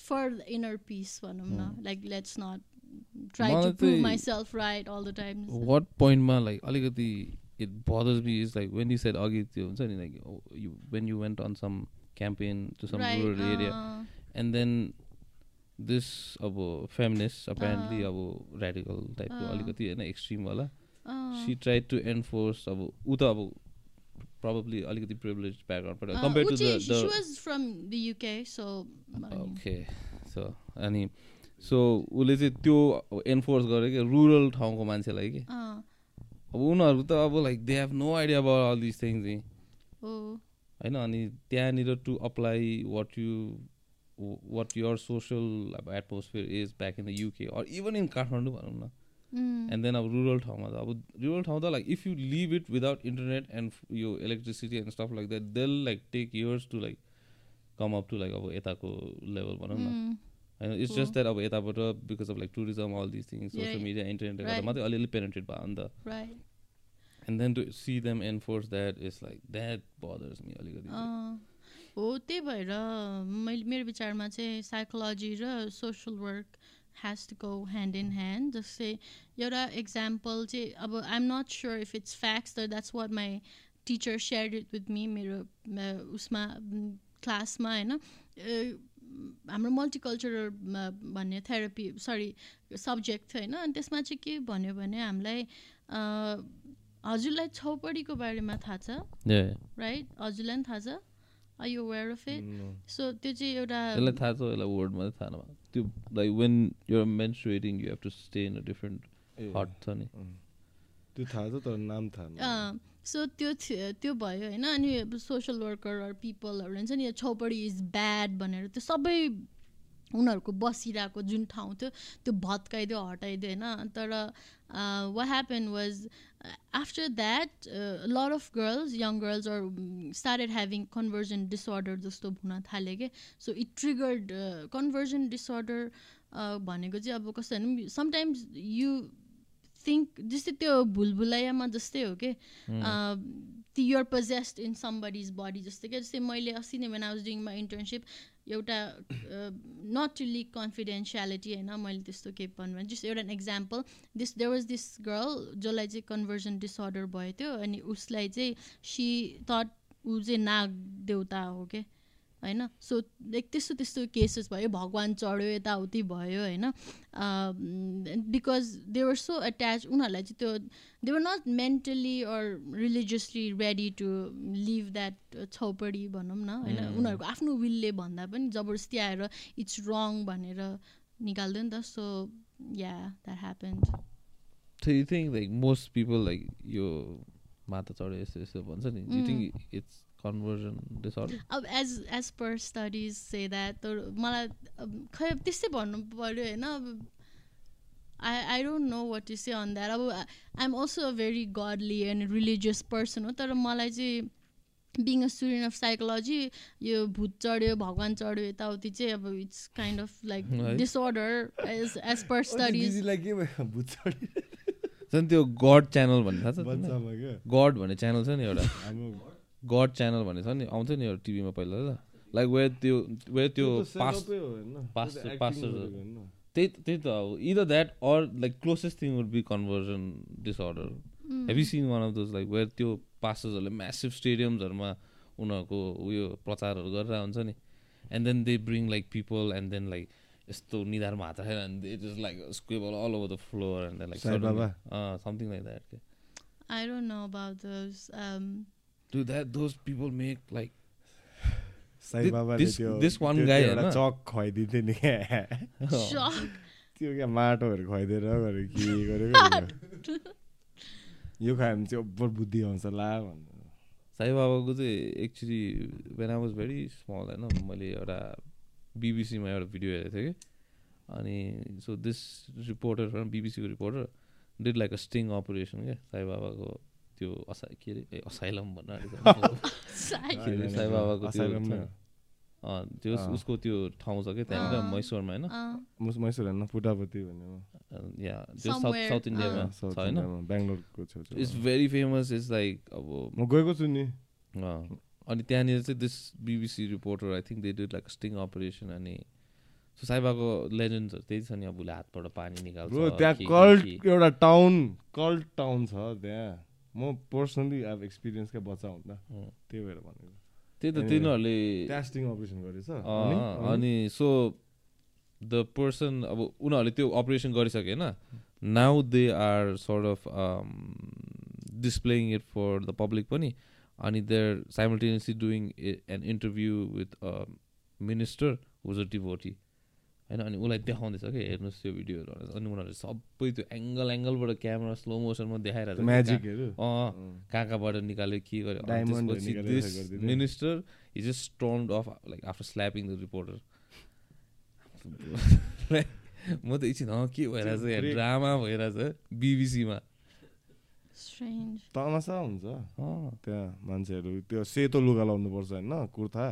for inner peace भनौँ न like let's not try to prove myself right all the time what पोइन्टमा लाइक अलिकति it bothers me is like when you said अघि त्यो हुन्छ नि like you when you went on some campaign to some rural area and then this अब feminist apparently अब radical टाइपको अलिकति होइन एक्सट्रिमवाला सी ट्राई टु एन्फोर्स अब ऊ त अब probably अलिकति privileged background but uh, compared to the, the she was from the UK so okay so अनि सो उसले चाहिँ त्यो एन्फोर्स गर्यो कि रुरल ठाउँको मान्छेलाई कि। अब उनीहरू त अब like they have no idea about all this things नि होइन अनि त्यहाँनिर to apply what you what your social अब atmosphere is back in the UK or even in Kathmandu भनौँ न। एन्ड देन अब रुरल ठाउँमा त अब रुरल ठाउँ त like if you live it without internet and यो electricity and stuff like that they'll like take years to like come up to like अब यताको लेभल भनौँ न। होइन इट्स जस्ट द्याट अब यताबाट because of like tourism all this things social media इन्टरनेटले गर्दा मात्रै अलिअलि पेनेट्रेट भयो नि त and then to see them enforce that is like that bothers me अलिकति हो त्यही भएर मैले मेरो विचारमा चाहिँ साइकोलोजी र social work has to go hand in hand. Just say, एउटा example चाहिँ अब I'm not sure if it's facts that that's what my teacher shared it with me मेरो उसमा क्लासमा होइन। हाम्रो मल्टिकल्चरल भन्ने थेरापी सरी सब्जेक्ट थियो होइन अनि त्यसमा चाहिँ के भन्यो भने हामीलाई हजुरलाई छौपडीको बारेमा थाहा छ राइट हजुरलाई पनि थाहा छ। Are you aware of it so त्यो चाहिँ एउटा यसलाई थाहा छ यसलाई वर्ड मात्रै थाहा नभएको। त्यो like when you're menstruating you have to stay in a different hut छ नि त्यो थाहा छ तर नाम थाहा सो त्यो त्यो भयो होइन? अनि सोसियल वर्कर पिपलहरू हुन्छ नि छौपडी इज ब्याड भनेर त्यो सबै उनीहरूको बसिरहेको जुन ठाउँ थियो त्यो भत्काइदियो हटाइदियो होइन? तर what happen was after that lot of girls young girls or started having conversion disorder जस्तो हुन थाल्यो कि? So it triggered conversion disorder भनेको चाहिँ अब कस्तो भने समटाइम्स यु थिङ्क जस्तै त्यो भुलभुलैयामा जस्तै हो कि? You're possessed in somebody's body जस्तै क्या जस्तै मैले अस्ति नै when I was doing my internship एउटा नट टु लिक कन्फिडेन्सियालिटी होइन मैले त्यस्तो केही भन्नु भने जस्ट एउटा example this there was this girl जसलाई चाहिँ कन्भर्जन डिसअर्डर भयो थियो अनि उसलाई चाहिँ सी थट ऊ चाहिँ नाग देउता हो क्या होइन? सो लाइक त्यस्तो त्यस्तो केसेस भयो भगवान् चढ्यो यताउति भयो होइन? Because they were so attach उनीहरूलाई चाहिँ त्यो they were not mentally or religiously ready to live that chhaupadi भनौँ न होइन? उनीहरूको आफ्नो विलले भन्दा पनि जबरजस्ती आएर इट्स रङ भनेर निकाल्दैन नि त। So yeah that happened So you think like most people like यो माता चढ्यो यस्तो यस्तो भन्छ नि? You think it's conversion disorder अब as as per studies say that तर मलाई खै त्यस्तै भन्नु पऱ्यो होइन अब I I don't know what is say on that अब I am also a very godly and religious person हो तर मलाई चाहिँ being a student of psychology यो भूत चढ्यो भगवान् चढ्यो यताउति चाहिँ अब it's kind of like disorder as as per studies झन् त्यो गड च्यानल भन्ने थाहा छ गड भन्ने च्यानल छ नि एउटा। गड च्यानल भन्ने छ नि आउँछ नि टिभीमा पहिला ल लाइक वे त्यो वे त्यो पास पास त्यही त्यही त अब either that or like closest thing would be conversion disorder have you seen one of those like where त्यो पास्टर्सहरूले म्यासिभ स्टेडियमहरूमा उनीहरूको उयो प्रचारहरू गरेर हुन्छ नि and then they bring like people and then like यस्तो निधारमा हात राखेर and it is like squabble all over the floor and like something like that के? I don't know about those. Um, Do that those people make like Sai बाबाले त्यो this one guy एउटा चक खुवाइदिन्थ्यो नि त्यो क्या माटोहरू खुवाइदिएर गरे के गरेको यो? खायो भने चाहिँ ओभर बुद्धि आउँछ ला भन्नु। साई बाबाको चाहिँ actually when I was very small होइन मैले एउटा बिबिसीमा एउटा भिडियो हेरेको थिएँ कि। अनि so this reporter बिबिसीको reporter did like a sting operation क्या साई बाबाको त्यो असा के अरे? असाइलम भन्न साई बाबाको त्यो उसको त्यो ठाउँ छ क्या त्यहाँनिर? मैसोरमा होइन? मैसोर होइन पुटापति भन्ने या त्यो साउथ साउथ इन्डियामा छ होइन? बेङ्गलोरको छेउ it's very famous it's like अब म गएको छु नि। अनि त्यहाँनिर चाहिँ this BBC reporter I think they did like sting operation अनि सो साइबाको लेजेन्ड्सहरू त्यही छ नि अब उसले हातबाट पानी निकाल्छ त्यहाँ कल्ट एउटा टाउन कल्ट टाउन छ त्यहाँ। म पर्सनली अब एक्सपिरियन्स क्या बच्चा हुँदा त्यही भएर भनेको। त्यही त तिनीहरूले ट्यास्टिङ अपरेसन गरेछ। अनि? सो द पर्सन अब उनीहरूले त्यो अपरेसन गरिसके होइन now they are sort of displaying it for the public पनि। अनि there simultaneously doing an interview with minister who's a devotee होइन अनि उसलाई देखाउँदैछ कि हेर्नुहोस् त्यो भिडियोहरू अनि उनीहरूले सबै त्यो एङ्गल एङ्गलबाट क्यामेरा स्लो मोसनमा देखाइरहेको छ। म्याजिकहरू अँ कहाँ कहाँबाट निकाल्यो के गर्यो? Minister is just of like after slapping the reporter म त एकछिन के भइरहेछ यहाँ? ड्रामा भइरहेछ बिबिसीमा। तमासा हुन्छ। त्यहाँ मान्छेहरू त्यो सेतो लुगा लाउनु पर्छ होइन कुर्ता।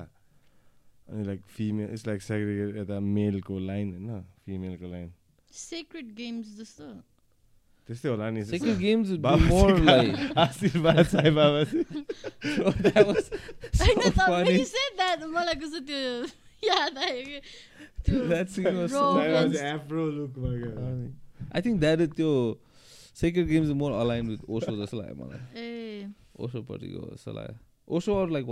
अनि like female it's like segregate यता मेलको लाइन होइन फिमेलको लाइन सेक्रेट गेम्स जस्तो त्यस्तै होला नि सेक्रेट गेम्स मोर लाइक आशीर्वाद साई बाबा मलाई कस्तो त्यो याद आयो आई थिङ्क द्याट इज त्यो secret games more align with Osho जस्तो लाग्यो मलाई ए ओसोपट्टिको जस्तो लाग्यो ओसो अरू लाइक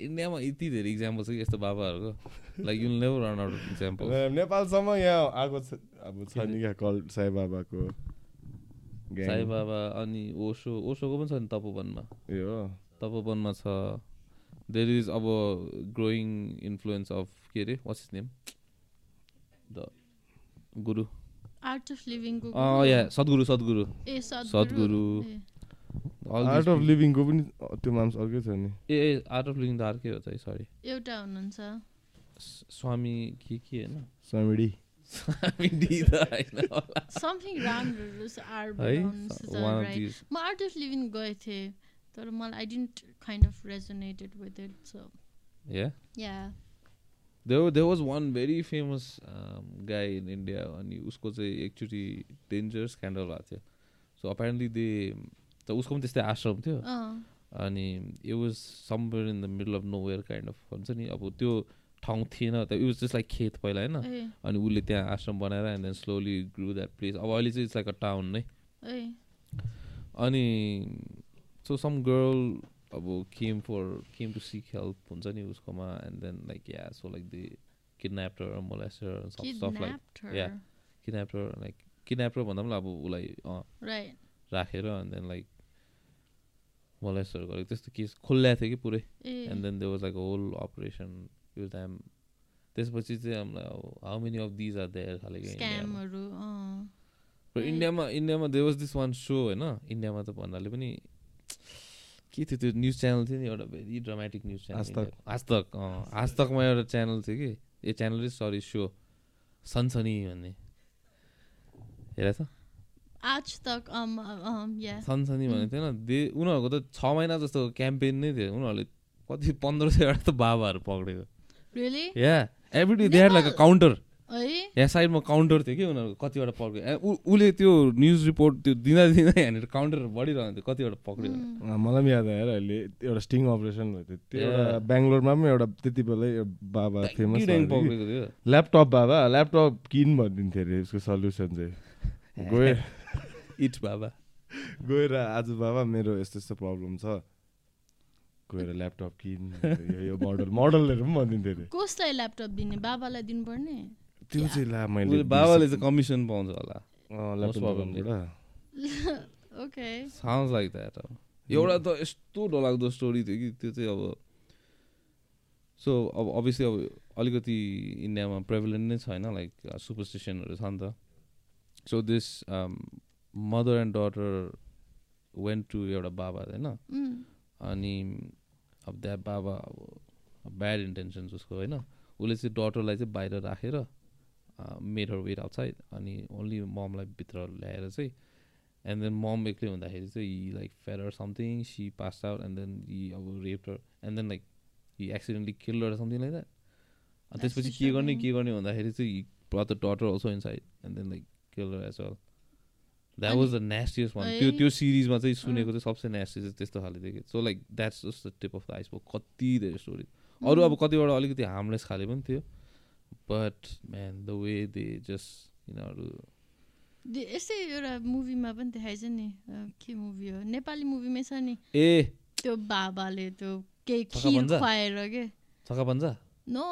इन्डियामा यति धेरै इक्जाम्पल छ कि यस्तो बाबाहरूको। Like you'll never run out example नेपालसम्म यहाँ आएको छ अब छ नि क्या कल साई बाबाको साई बाबा अनि ओसो ओसोको पनि छ नि तपोवनमा। ए हो तपोवनमा छ। देयर इज अब ग्रोइङ इन्फ्लुएन्स अफ के अरे what's name the guru art of लिभिङको या सद्गुरु सद्गुरु ए सद्गुरु आर्ट अफ लिभिङको पनि त्यो माम्स अर्कै छ नि। ए आर्ट अफ लिभिङ त अर्कै हो त सरी एउटा हुनुहुन्छ। स्वामी के के होइन? स्वामी समथिङ म आर्ट अफ लिभिङ गएको थिएँ तर मलाई I didn't kind of resonated with it so yeah there was one very famous guy in India अनि उसको चाहिँ एकचोटि डेन्जरस क्यान्डल भएको थियो। सो अपेरेन्टली दे त उसको पनि त्यस्तै आश्रम थियो अनि it was somewhere in the middle of nowhere kind of हुन्छ नि अब त्यो ठाउँ थिएन त इट वाज जस्ट लाइक खेत पहिला होइन? अनि उसले त्यहाँ आश्रम बनाएर and then slowly grew that place अब अहिले चाहिँ इट्स लाइक अ टाउन नै अनि सो सम गर्ल अब came for came to seek help हुन्छ नि उसकोमा and then like yeah so like the kidnapper molester सफ like yeah kidnapper like kidnapper भन्दा पनि अब उसलाई राखेर एन्ड देन लाइक मोलेस्टहरू गरेको त्यस्तो केस खोल्याएको थियो कि पुरै? And then they was like whole operation with them त्यसपछि चाहिँ हामीलाई अब how many of these are there खाले इन्डियामा इन्डियामा they was this one so होइन इन्डियामा त भन्नाले पनि के थियो त्यो न्युज च्यानल थियो नि एउटा भेरी ड्रामेटिक न्युज च्यानल आज तक आज तकमा एउटा च्यानल थियो कि? ए च्यानल सरी सो सनसनी भन्ने हेर त आज तक सनसनी भनेको थिएन दे उनीहरूको त छ महिना जस्तो क्याम्पेन नै थियो उनीहरूले कति पन्ध्र सयवटा त बाबाहरू पक्रेको या every day like a counter यहाँ साइडमा काउन्टर थियो कि उनीहरूको कतिवटा पक्रियो उसले त्यो न्युज रिपोर्ट त्यो दिँदा दिँदा यहाँनिर काउन्टर बढिरहनु थियो कतिवटा पक्रियो मलाई पनि याद आएर अहिले एउटा स्टिङ अपरेसन भयो थियो त्यो एउटा बेङ्गलोरमा पनि एउटा त्यति बेलै बाबा फेमस पक्रेको थियो ल्यापटप बाबा ल्यापटप किन भनिदिन्थ्यो अरे उसको सल्युसन चाहिँ गए इट बाबा गएर आज बाबा मेरो यस्तो यस्तो प्रब्लम छ। गएर ल्यापटप किन यो मोडल मोडलहरू पनि भनिदिन्थ्यो अरे। कसलाई ल्यापटप दिने? बाबालाई दिनुपर्ने? त्यो चाहिँ ला मैले बाबाले चाहिँ कमिसन पाउँछ होला। ओके साउन्ड लाइक द्याट एउटा त यस्तो डरलाग्दो स्टोरी थियो कि त्यो चाहिँ अब सो अब अभियसली अब अलिकति इन्डियामा प्रेभलेन्ट नै छैन लाइक सुपरस्टिसनहरू छ नि त। So this mother and daughter went to एउटा बाबा होइन? अनि अब द्याट बाबा अब ब्याड इन्टेन्सन्स उसको होइन? उसले चाहिँ डटरलाई चाहिँ बाहिर राखेर मेडर वेट आउटसाइड अनि ओन्ली ममलाई भित्र ल्याएर चाहिँ एन्ड देन मम एक्लै हुँदाखेरि चाहिँ he like fair something she pass out and then he अब raped her and then like he accidentally killed something like that अनि त्यसपछि के गर्ने के गर्ने भन्दाखेरि चाहिँ he the daughter also inside and then like killed her as well that was the nastiest one त्यो त्यो सिरिजमा चाहिँ सुनेको चाहिँ सबसे नेस्टी चाहिँ त्यस्तो खाले देखेँ। So like that's just the tip of the iceberg कति धेरै स्टोरी अरू अब कतिवटा अलिकति हार्मलेस खाले पनि थियो। But man the way they just यिनीहरू यस्तै एउटा मुभीमा पनि देखाएछ नि। के मुभी हो? नेपाली मुभीमै छ नि। ए। त्यो बाबाले त्यो केही खिर खुवाएर के? Chhakka Panja no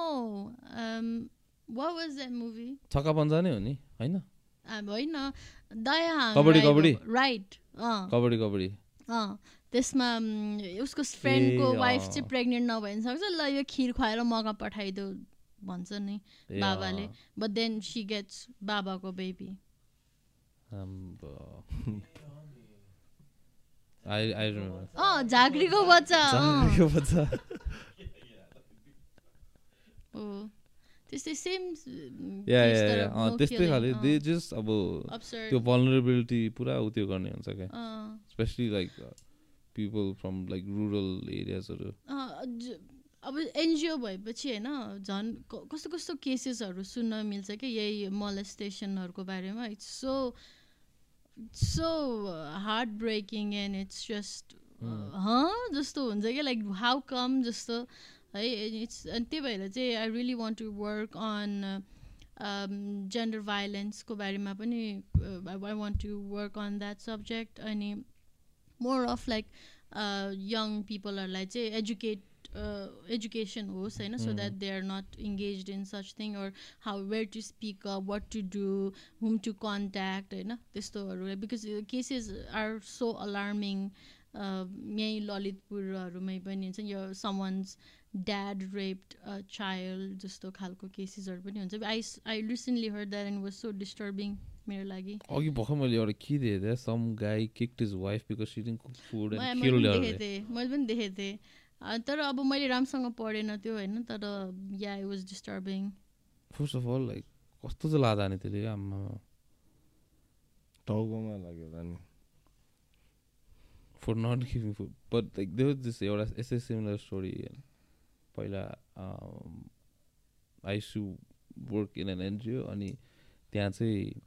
was that movie Chhakka Panja नै हो नि होइन? होइन दया राइट कबड्डी? कबड्डी त्यसमा उसको फ्रेन्डको वाइफ चाहिँ प्रेग्नेन्ट नभए सक्छ ल यो खिर खुवाएर मगा पठाइदेऊ भन्छ नि बाबाले। बट देन सी गेट्स बाबाको बेबी झाँक्रीको बच्चा त्यस्तै सेम त्यस्तै खाले। दे जस्ट अब त्यो भलनरेबिलिटी पुरा उ त्यो गर्ने हुन्छ क्या। Specially like people from like rural एरियाजहरू अब एनजिओ भएपछि होइन झन् कस्तो कस्तो केसेसहरू सुन्न मिल्छ कि यही मोलेस्टेसनहरूको बारेमा। It's so so heart breaking and it's just ह जस्तो हुन्छ कि लाइक हाउ कम जस्तो है इट्स अनि त्यही भएर चाहिँ I really want to work on gender भाइलेन्सको बारेमा पनि I want to work on that subject अनि मोर अफ लाइक यङ पिपलहरूलाई चाहिँ एजुकेट एजुकेसन होस् होइन so that they are not engage in such thing or how where to speak up what to do whom to contact होइन त्यस्तोहरू because cases are so alarming यहीँ ललितपुरहरूमै पनि हुन्छ यो समन्स ड्याड रेप्ड चाइल्ड जस्तो खालको केसेसहरू पनि हुन्छ। I I recently heard that and was so disturbing मेरो लागि। अघि भर्खर मैले एउटा के देखेको थिएँ some guy kicked his wife because she didn't cook food and killed देखेको थिएँ मैले पनि देखेको थिएँ। तर अब मैले राम्रोसँग पढेन त्यो होइन तर yeah I was disturbing first of all like कस्तो चाहिँ लादा नि त्यसले आमा टाउकोमा लाग्यो होला नि। For not giving food but like they was this एउटा यस्तै सिमिलर स्टोरी पहिला I used work in an NGO अनि त्यहाँ चाहिँ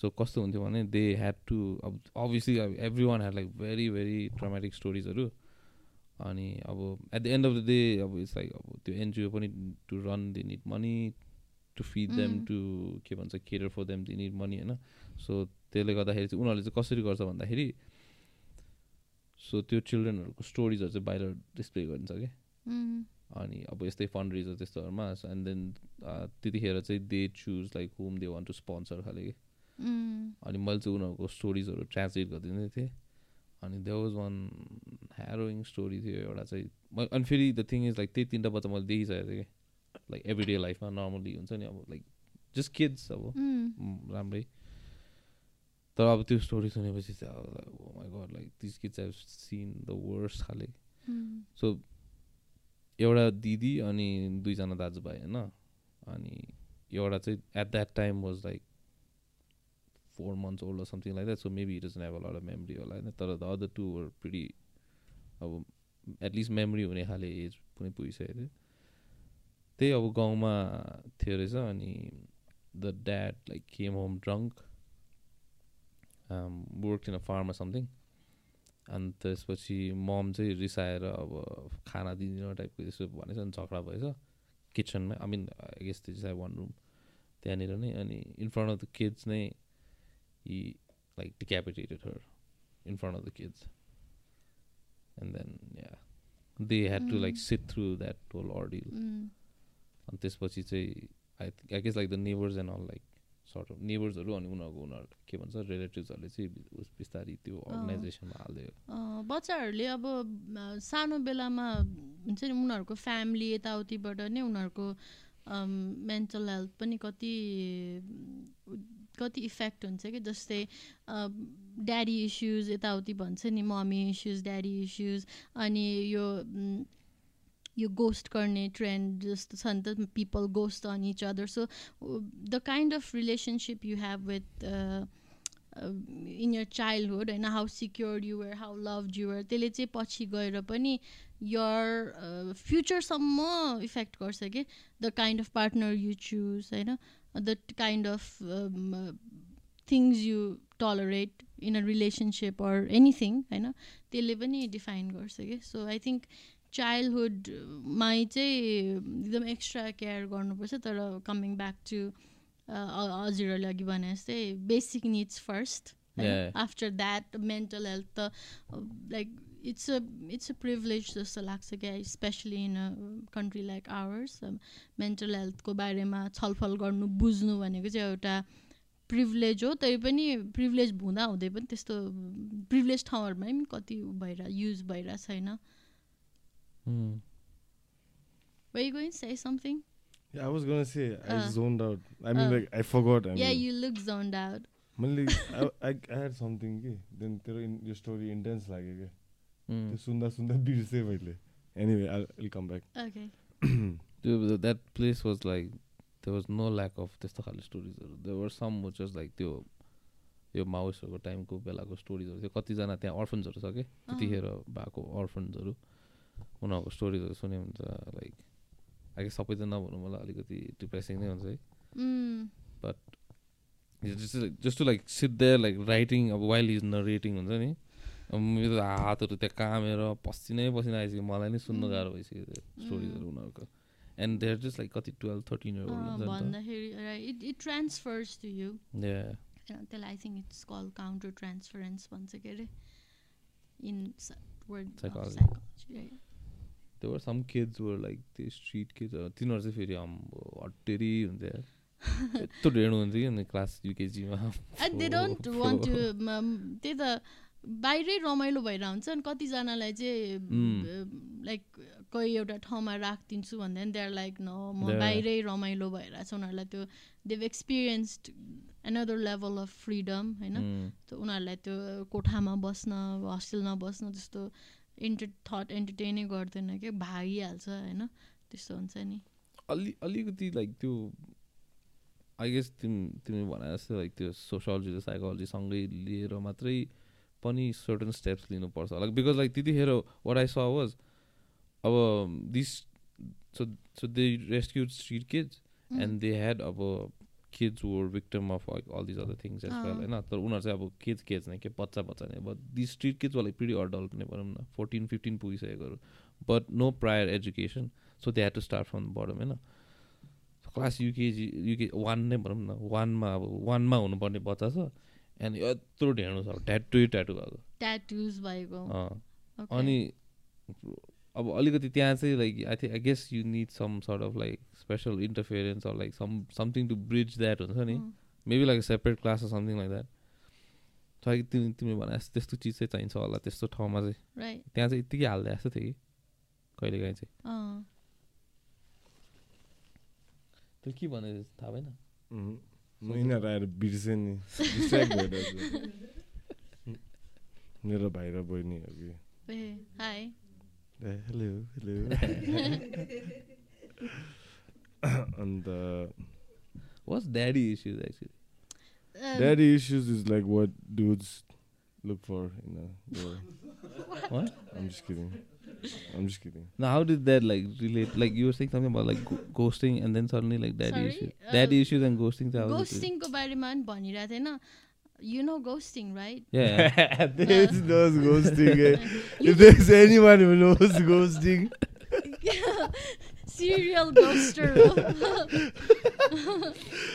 सो कस्तो हुन्थ्यो भने दे ह्याड टु अब अभियसली अब every one had like very very traumatic स्टोरिजहरू अनि अब at the end of the day अब इट्स लाइक अब त्यो एनजिओ पनि to run the need money to feed them to के भन्छ care for them the need money होइन। So त्यसले गर्दाखेरि चाहिँ उनीहरूले चाहिँ कसरी गर्छ भन्दाखेरि सो त्यो चिल्ड्रेनहरूको स्टोरिजहरू चाहिँ बाहिर डिस्प्ले गरिन्छ क्या अनि अब यस्तै फन्ड रिजर त्यस्तोहरूमा एन्ड देन त्यतिखेर चाहिँ they choose like home they want to sponsor खाले कि। अनि मैले चाहिँ उनीहरूको स्टोरिजहरू ट्रान्सलेट गरिदिँदै थिएँ। अनि they was one harrowing story थियो एउटा चाहिँ अनि फेरि द थिङ इज लाइक त्यही तिनवटा बच्चा मैले देखिसकेको थिएँ कि। लाइक एभ्री डे लाइफमा नर्मली हुन्छ नि अब लाइक जस्ट किड्स अब। राम्रै। तर अब त्यो स्टोरी सुनेपछि चाहिँ अब like this kids have seen the worst खाले। सो एउटा दिदी अनि दुईजना दाजुभाइ होइन? अनि एउटा चाहिँ at that time was like four months old something like that so maybe it is never logged memory होला होइन तर the other two were pretty अब एटलिस्ट मेमोरी हुने खाले एज पनि पुगिसकेको थियो। त्यही अब गाउँमा थियो रहेछ अनि like came home drunk um, worked in a farm or something अनि त्यसपछि मम चाहिँ रिसाएर अब खाना दिँदैन टाइपको यसो भनेछ अनि झगडा भएछ। किचनमा I mean I guess this I one room त्यहाँनिर नै अनि in front of the kids नै he like decapitated her in front of the kids and then yeah they had to like sit through that whole ordeal अनि त्यसपछि चाहिँ I I guess like the neighbours and all like sort of नेबर्सहरू अनि उनीहरूको उनीहरू के भन्छ रिलेटिभ्सहरूले चाहिँ उस बिस्तारै त्यो अर्गनाइजेसनमा हालिदियो बच्चाहरूले अब सानो बेलामा हुन्छ नि उनीहरूको फ्यामिली यताउतिबाट नै उनीहरूको मेन्टल हेल्थ पनि कति कति इफेक्ट हुन्छ कि? जस्तै ड्याडी इस्युज यताउति भन्छ नि मम्मी इस्युज ड्याडी इस्युज अनि यो यो गोस्ट गर्ने ट्रेन्ड जस्तो छ नि त people ghost on each other so the kind of relationship you have with in your childhood होइन how secure your how love your त्यसले चाहिँ पछि गएर पनि यर फ्युचरसम्म इफेक्ट गर्छ कि? The kind of partner you choose होइन? The kind of things you tolerate in a relationship or anything होइन? त्यसले पनि डिफाइन गर्छ कि? सो आई थिङ्क चाइल्डहुडमै चाहिँ एकदम एक्स्ट्रा केयर गर्नुपर्छ तर कमिङ ब्याक टु हजुरहरूले अघि भने जस्तै basic needs first after that mental health त like it's a it's a privilege जस्तो लाग्छ क्या specially in a country like ours mental हेल्थको बारेमा छलफल गर्नु बुझ्नु भनेको चाहिँ एउटा प्रिभिलेज हो। तै पनि प्रिभिलेज हुँदा हुँदै पनि त्यस्तो प्रिभिलेज ठाउँहरूमा पनि कति भइरह युज भइरहेको छैन Mm. Were you going to say something? Yeah, I was gonna say I uh, zoned out. I mean, uh, like I forgot. I yeah, mean. you look zoned out. मैले I, I, I had something कि then तेरो यो story intense लाग्यो क्या त्यो सुन्दा सुन्दा बिर्सेँ मैले anyway I will come back okay त्यो that place was like there was no lack of त्यस्तो खाले स्टोरिजहरू there were some just like त्यो यो माओइस्टहरूको टाइमको बेलाको स्टोरिजहरू थियो कतिजना त्यहाँ अर्फन्सहरू छ कि त्यतिखेर भएको अर्फन्सहरू उनीहरूको स्टोरीहरू सुन्यो भने त लाइक आगे सबै त नभनौँ मलाई अलिकति डिप्रेसिङ नै हुन्छ है। बट जस्तो लाइक सिद्ध लाइक राइटिङ अब वाइल इज नरेटिङ हुन्छ नि अब मेरो हातहरू त्यहाँ कामेर पसिनै पसिना आइसक्यो। मलाई नै सुन्नु गाह्रो भइसक्यो त्यो स्टोरिजहरू उनीहरूको। एन्ड देयर जस्ट लाइक कति टुवेल्भ थर्टिन त्यसलाई I think it's call counter transference भन्छ के अरे? In word psychology were some kids who were like the street kids. तिनीहरू चाहिँ फेरि अम्बो हट्टेरी हुन्छ यस्तो ढेँडो हुन्छ कि क्लास युकेजीमा दे डोन्ट वान्ट टु त्यही त बाहिरै रमाइलो भएर हुन्छ अनि कतिजनालाई चाहिँ लाइक कोही एउटा ठाउँमा राखिदिन्छु भन्दा दे आर लाइक न म बाहिरै रमाइलो भएर चाहिँ उनीहरूलाई त्यो they've experienced another level of freedom होइन? उनीहरूलाई त्यो कोठामा बस्न हस्टेलमा बस्न त्यस्तो इन्टर थट एन्टरटेनै गर्दैन क्या भागिहाल्छ होइन? त्यस्तो हुन्छ नि। अलि अलिकति लाइक त्यो आई गेस तिमी तिमी भने जस्तो लाइक त्यो सोसियोलोजी र साइकोलोजीसँगै लिएर मात्रै पनि सर्टन स्टेप्स लिनुपर्छ। लाइक बिकज लाइक त्यतिखेर वाट आई स वाज अब this so so they rescued street kids and they had अब kids were victim of all these other things as well होइन तर उनीहरू चाहिँ अब किड्स किड्स नै के बच्चा बच्चा नै। बट दि स्ट्रिट किड्स वाला पिडी अडल्ट नै भनौँ न। Fourteen fifteen पुगिसकेकोहरू but no prior education so they had to start from bottom होइन क्लास युकेजी युके वान नै भनौँ न। वानमा अब वानमा हुनुपर्ने बच्चा छ। एन्ड यत्रो ढेँडो छ। ट्याटु ट्याटु भएको। ट्याटुज भएको। अनि अब अलिकति त्यहाँ चाहिँ like I think I guess you need some sort of like special interference or like some something to bridge that हुन्छ नि? Maybe like separate class or something like that छ कि तिमी तिमी भने त्यस्तो चिज चाहिँ चाहिन्छ होला त्यस्तो ठाउँमा चाहिँ। त्यहाँ चाहिँ यत्तिकै हाल्दै जस्तो थियो कि कहिले काहीँ चाहिँ त्यो के भने थाहा भएन? यिनीहरू आएर बिर्सेँ नि। मेरो भाइ र बहिनी हो कि Uh, hello, hello. and uh, what's daddy issues actually? Um, daddy issues is like what dudes look for in a girl. what? I'm just kidding. I'm just kidding. Now, how did that like relate? Like you were saying something about like go- ghosting, and then suddenly like daddy Sorry? issues, Uh, daddy issues and ghosting. चाहिँ how did it- गोस्टिङको बारेमा पनि भनिरहेको थिएन you know ghosting, right? Yeah. This knows uh. ghosting. eh. if there's anyone who knows ghosting, Yeah. Serial ghoster.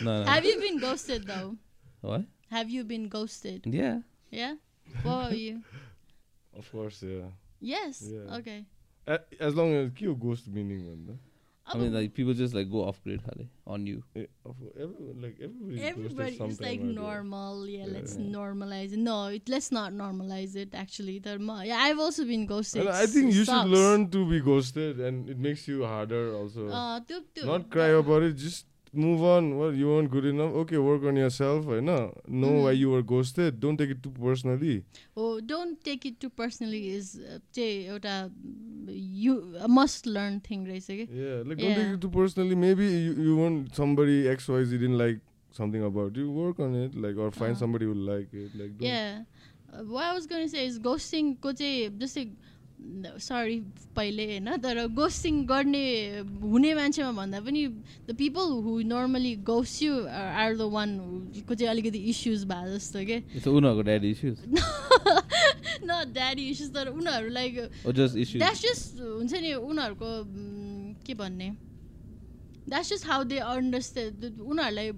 no, no. Have you been ghosted though? What? Have you been ghosted? Yeah. Yeah. What about you? of course, yeah. Yes. Yeah. Okay. A- as long as you ghost to meaning one. I mean, like people just like go off grid, halle. on you. Yeah, like everybody. Everybody is like normal. Yeah, yeah, let's normalize it. No, it, let's not normalize it. Actually, there. Yeah, I've also been ghosted. And I think you sucks. should learn to be ghosted, and it makes you harder also. Uh, not cry about it. Just move on. Well, you weren't good enough. Okay, work on yourself. I know. Know why Mhm. you were ghosted. Don't take it too personally. Oh, don't take it too personally. Is uh, चाहिँ एउटा you a must learn thing रहेछ कि Yeah, like don't take Yeah. it too personally. Maybe you, you want somebody X Y Z didn't like something about you. Work on it. Like or find Uh. somebody who like it. Like don't, Yeah. Uh, what I was going to say is ghosting को चाहिँ जस्तै sorry पहिले होइन तर गोस्टिङ गर्ने हुने मान्छेमा भन्दा पनि द पिपल हु नर्मली गोस यु आर द वान को चाहिँ अलिकति इस्युज भए जस्तो के? उनीहरूको daddy issues? न ड्याडी इस्युज तर just issues. द्याट्स जस्ट हुन्छ नि उनीहरूको म, के भन्ने? That's just how they understand उनीहरूलाई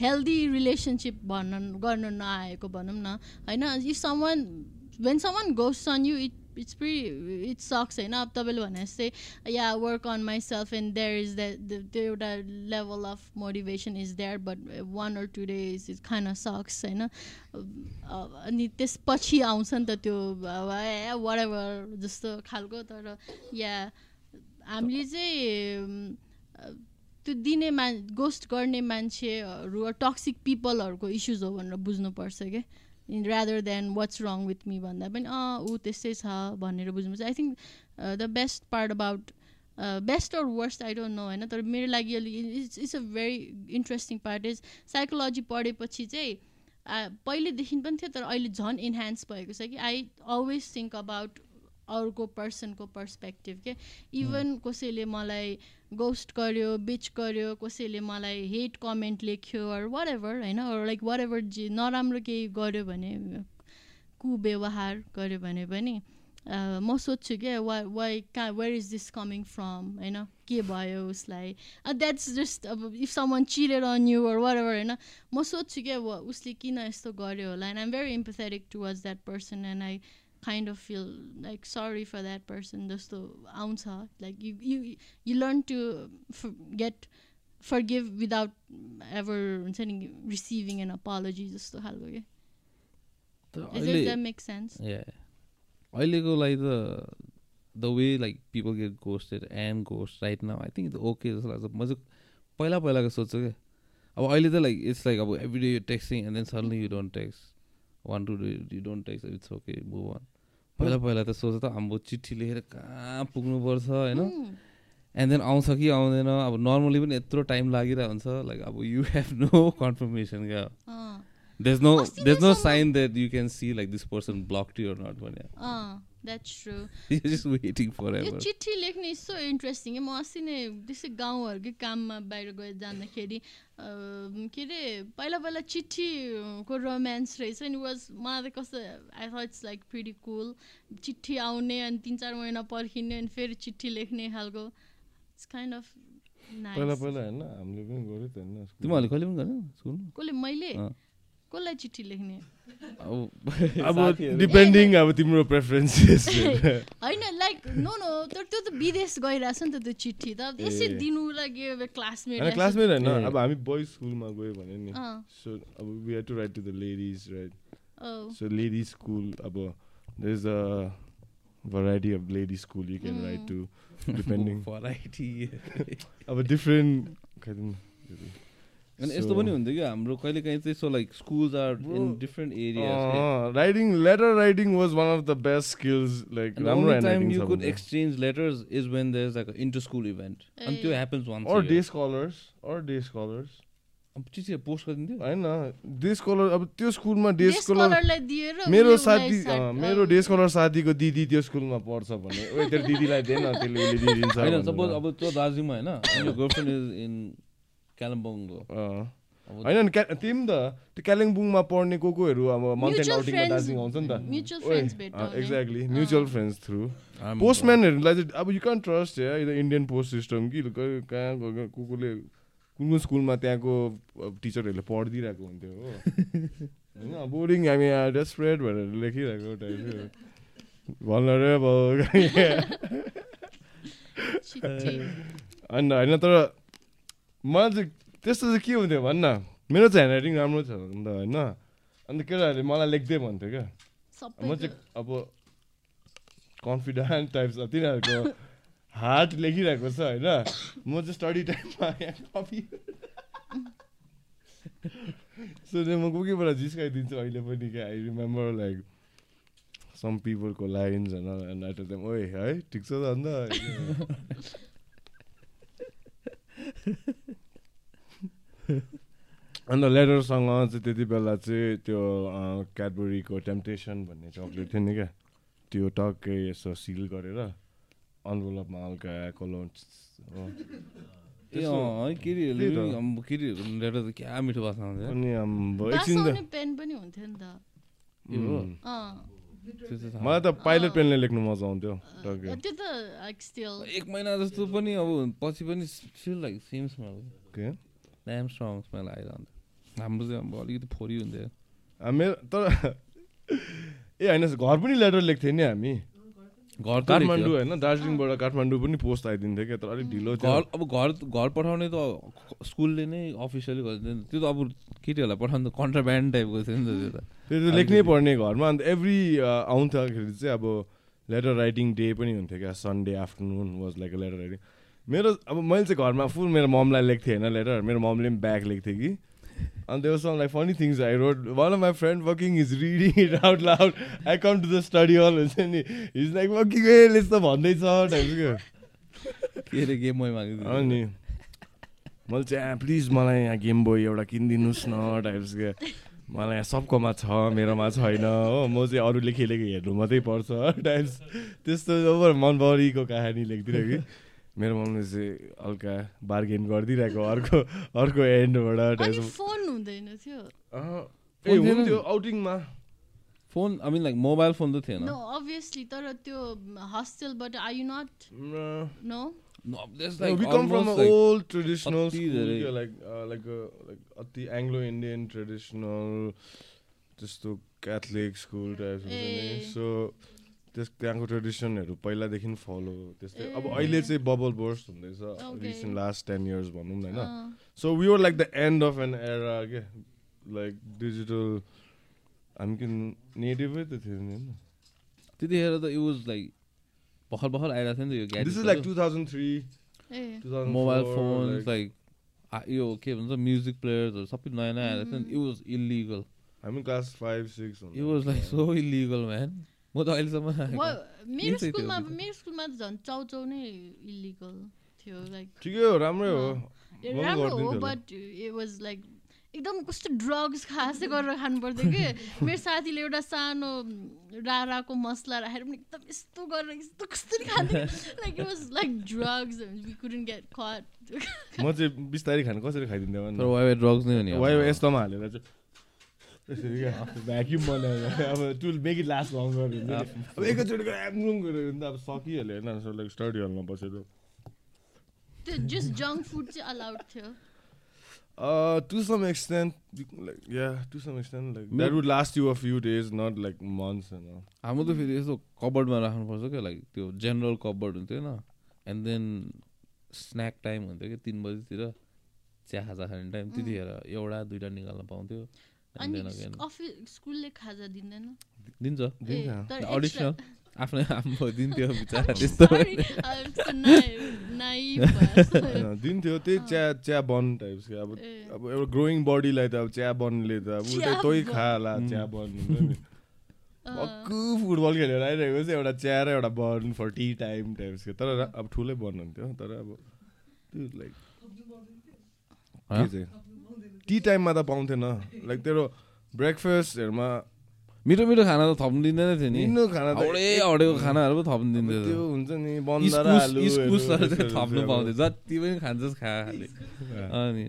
हेल्दी रिलेसनसिप भन्न गर्न नआएको भनौँ न। होइन if someone when someone goes on you it it's pre it sucks होइन अब तपाईँले भने जस्तै yeah work on my self and there is the त्यो एउटा level of motivation is there but one or two days is Khan socks होइन अनि त्यसपछि आउँछ नि त त्यो वाट जस्तो खालको तर या हामीले चाहिँ त्यो दिने मा गोस्ट गर्ने मान्छेहरू टक्सिक पिपलहरूको इस्युज हो भनेर बुझ्नुपर्छ क्या rather than what's wrong with me भन्दा पनि अँ ऊ त्यस्तै छ भनेर बुझ्नुपर्छ। I think the best part about best or worst I don't know होइन? तर मेरो लागि अलिक it's it's a very interesting part is psychology पढेपछि चाहिँ आ, पहिलेदेखि पनि थियो तर अहिले झन् इन्हान्स भएको छ कि आई अलवेज थिङ्क अबाउट अर्को पर्सनको पर्सपेक्टिभ के? इभन कसैले मलाई गोस्ट गर्यो बिच गर्यो कसैले मलाई हेट कमेन्ट लेख्यो अर वाट एभर होइन? लाइक वाट एभर जे नराम्रो केही गर्यो भने कुव्यवहार गर्यो भने पनि म सोध्छु क्या वा वाइ कहाँ where is this coming from होइन? के भयो उसलाई? द्याट्स जस्ट अब इफ समन चिरेर on you or whatever होइन? म सोध्छु क्या उसले किन यस्तो गर्यो होला? And I'm very empathetic towards that person and I kind of feel like sorry for that person जस्तो आउँछ like you you you learn to get for give without ever हुन्छ नि रिसिभिङ एन अपोलोजी जस्तो खालको क्या तर Does अहिले that make sense? Yeah. अहिलेको लागि त the way like people get ghosted and ghost right now I think it's okay जस्तो लाग्छ म चाहिँ पहिला पहिलाको सोध्छु क्या अब अहिले त लाइक इट्स लाइक अब every day you texting and then suddenly you don't text one two day you don't text it's okay move on पहिला पहिला त सोच त हाम्रो चिठी लेखेर कहाँ पुग्नुपर्छ होइन. एन्ड देन आउँछ कि आउँदैन अब नर्मली पनि यत्रो टाइम लागिरहेको हुन्छ लाइक अब यु हेभ नो कन्फर्मेसन क्या। अस्ति there's no नै sign that you can see like this person blocked you or not भने यो चिठी लेख्ने यस्तो इन्ट्रेस्टिङ म अस्ति नै त्यसै गाउँहरूकै काममा बाहिर गएर जाँदाखेरि के अरे पहिला पहिला चिठीको रोमान्स रहेछ नि वाज मलाई त कस्तो I thought it's like pretty cool चिठी आउने अनि तिन चार महिना पर्खिने अनि फेरि चिठी लेख्ने खालको इट्स काइन्ड अफ पहिला पहिला होइन हामीले पनि गऱ्यो त होइन। तिमीहरूले कहिले पनि गरेन कसले मैले। कसलाई चिठी लेख्ने? अब अब डिपेन्डिङ अब तिम्रो प्रेफरेन्सेस होइन लाइक नो नो तर त्यो त विदेश गइरहेछ नि त त्यो चिठी त। यसै। दिनु लागि होइन क्लासमेट क्लासमेट होइन। अब हामी बोइज स्कुलमा गयो भने नि। सो अब we have to write to the ladies right. So ladies school अब there is a variety of lady school you can write Mm. to depending variety. अब different kind अनि यस्तो पनि हुन्थ्यो कि हाम्रो कहिले काहीँ चाहिँ so like schools are in. Different letter writing was one of the best skills like And the राम्रो छ could भने। exchange letters is when there's like an inter-school event. And Eh. त्यो happens once or a day year. scholars or day scholars चिठी post गरिदिन्थ्यो होइन day scholar अब त्यो स्कुलमा डे डे स्कलर मेरो साथी मेरो डे स्कलर साथीको दिदी त्यो स्कुलमा पढ्छ भने ओइ तेरो दिदीलाई दिएन त्यसले उसले दिइदिन्छ होइन। सपोज अब त्यो दार्जिलिङमा होइन गर्लफ्रेन्ड इज इन कालिम्पोङको। होइन नि क्या- तिमी त त्यो कालिम्पोङमा पढ्ने को कोहरू अब माउन्टेन आउटिङमा दार्जिलिङ आउँछ नि त। mutual friends भेट्टाउने। एक्ज्याक्टली म्युचुअल फ्रेन्ड्स थ्रु पोस्टम्यानहरूलाई चाहिँ अब यु क्यान ट्रस्ट या यो इन्डियन पोस्ट सिस्टम कि कहाँ को कोले कुन कुन स्कुलमा त्यहाँको टिचरहरूले पढिदिइरहेको हुन्थ्यो हो। होइन बोर्डिङ हामी डेस्परेट भनेर लेखिरहेको टाइप चिठी। होइन होइन तर मलाई चाहिँ त्यस्तो चाहिँ के हुन्थ्यो भन्न? मेरो चाहिँ ह्यान्ड राइटिङ राम्रो छ नि त होइन। अन्त केटाहरूले मलाई लेख्दै भन्थ्यो क्या। म चाहिँ अब कन्फिडेन्ट टाइप छ तिनीहरूको हार्ट लेखिरहेको छ होइन। म चाहिँ स्टडी टाइममा कपी। सो म कोही कोहीबाट जिस्काइदिन्छु अहिले पनि क्या? आई रिमेम्बर लाइक सम पिपलको लाइन्स होइन ओए है ठिक छ त अन्त। अन्त लेटरसँग चाहिँ त्यति बेला चाहिँ त्यो क्याडबरीको टेम्पटेसन भन्ने चक्लेट थियो नि क्या त्यो टक्कै यसो सिल गरेर अनभलपमा हल्का कलर ए अँ केटीहरूले लेटर त क्या मिठो भाषा त बासाउने पेन पनि हुन्थ्यो नि त। मलाई त पाइलट पेनले लेख्नु मजा आउँथ्यो त्यो त स्टिल एक महिना जस्तो पनि अब पछि पनि फिल लाइक सेम स्मेल के? ड्याम स्ट्रङ स्मेल आइरहन्छ हाम्रो चाहिँ अब अलिकति फोरी हुन्थ्यो। मेरो तर ए होइन घर पनि लेटर लेख्थ्यो नि हामी। घर काठमाडौँ। होइन दार्जिलिङबाट काठमाडौँ पनि पोस्ट आइदिन्थ्यो क्या तर अलिक ढिलो घर अब घर घर पठाउने त स्कुलले नै अफिसियली गरिदिन्छ नि। त्यो त अब केटीहरूलाई पठाउनु त कन्ट्राब्यान्ड टाइपको थियो नि त त्यो त। त्यो त लेख्नै पर्ने घरमा। अन्त एभ्री आउँदाखेरि चाहिँ अब लेटर राइटिङ डे पनि हुन्थ्यो क्या। Sunday afternoon was like letter writing मेरो अब मैले चाहिँ घरमा फुल मेरो ममलाई लेख्थेँ होइन लेटर मेरो ममले पनि ब्याग लेख्थेँ कि। अन्त त्यो some like funny things I wrote one of my friend working is reading it out loud I come to the study hall हुन्छ नि इज लाइक वर्किङ यस्तो भन्दैछ टाइप क्या के अरे गेम मै मागिदिनु अनि मैले चाहिँ "आ, प्लिज मलाई यहाँ गेम बोय एउटा किनिदिनुहोस् न टाइप्स क्या मलाई यहाँ सबकोमा छ मेरोमा छैन हो म चाहिँ अरूले खेलेको हेर्नु मात्रै पर्छ टाइप्स त्यस्तो ओभर मनभरिको कहानी लेखिदिरहेको कि मेरो मम्मीले चाहिँ हल्का बार्गेन गरिदिरहेको अर्को अर्को एन्डबाट फोन हुँदैन थियो। ए हुन्थ्यो आउटिङमा phone I mean like mobile phone त थिएन। नो अभियसली तर त्यो हस्टेलबाट आर यु नट नो। अति एङ्ग्लो इन्डियन ट्रेडिसनल त्यस्तो क्याथलिक स्कुल टाइप। सो त्यस त्यहाँको ट्रेडिसनहरू पहिलादेखि फलो त्यस्तै। अब। अहिले चाहिँ बबल बोर्स हुँदैछ. रिसेन्ट लास्ट टेन इयर्स भनौँ न होइन? So we were like the end of an era के? लाइक डिजिटल हामी कि नेटिभै त थियो नि होइन? त्यतिखेर त इट वाज लाइक भर्खर भर्खर आइरहेको थियो नि त यो this is like two thousand three mobile phone like यो के भन्छ म्युजिक प्लेयर्सहरू सबै नयाँ नयाँ आइरहेको थियो नि। इट वाज इलिगल हामी class five six it was like so illegal man म त अहिलेसम्म मेरो स्कुलमा। मेरो स्कुलमा त झन् चाउचाउ नै इलिगल थियो लाइक ठिकै हो राम्रै हो राम्रो हो। बट इट वाज लाइक एकदम कस्तो ड्रग्स खासै गरेर खानु पर्थ्यो कि मेरो साथीले एउटा सानो राराको मसला राखेर पनि एकदम यस्तो गरेर यस्तो खाँदैन like it was like drugs we couldn't get म चाहिँ बिस्तारै खानु कसरी खाइदिन्थेँ ड्रग्स नै हो नि। वाइ यस्तोमा हालेर चाहिँ त्यसरी क्या? भ्याक्युम बनाएर अब to make it last longer हुन्छ। अब एकैचोटि एमरुम गरेर भने त अब सकिहाल्यो होइन सो लाइक स्टडी हलमा बसेर त्यो जस्ट जङ्क फुड चाहिँ अलाउड थियो। To some extent like yeah to some extent like that would last you a few days not like months होइन हाम्रो त फेरि यस्तो कबर्डमा राख्नुपर्छ क्या लाइक त्यो जेनरल कबर्ड हुन्थ्यो होइन। एन्ड देन स्न्याक टाइम हुन्थ्यो कि तिन बजीतिर। चिया खाजा खाने टाइम त्यतिखेर एउटा दुइटा निकाल्न पाउँथ्यो। अनि स्कुलले खाजा दिँदैन। दिन्छ। आफ्नै आम्बो दिन्थ्यो बिचरा। त्यस्तो। दिन्थ्यो त्यही चिया चिया बन टाइप्स क्या अब। अब एउटा ग्रोइङ बडीलाई त अब चिया बनले त अब उसले तै बन। खा होला चिया बन हुन्छ नि अँ, भक्कु फुटबल खेलेर आइरहेको चाहिँ एउटा चिया र एउटा बन फर टी टाइम टाइप्स के। तर अब ठुलै बन हुन्थ्यो। तर अब त्यो लाइक हँ? के चाहिँ? टी टाइममा त पाउँथेन। लाइक तेरो ब्रेकफास्टहरूमा मिठो मिठो खाना त थप्नु दिँदैन थियो नि। खाना हौडे हौडेको खानाहरू पो थप्नु त्यो हुन्छ नि इस्कुसहरू चाहिँ थप्नु पाउँथ्यो। जति पनि खान्छस् खा खाले। अनि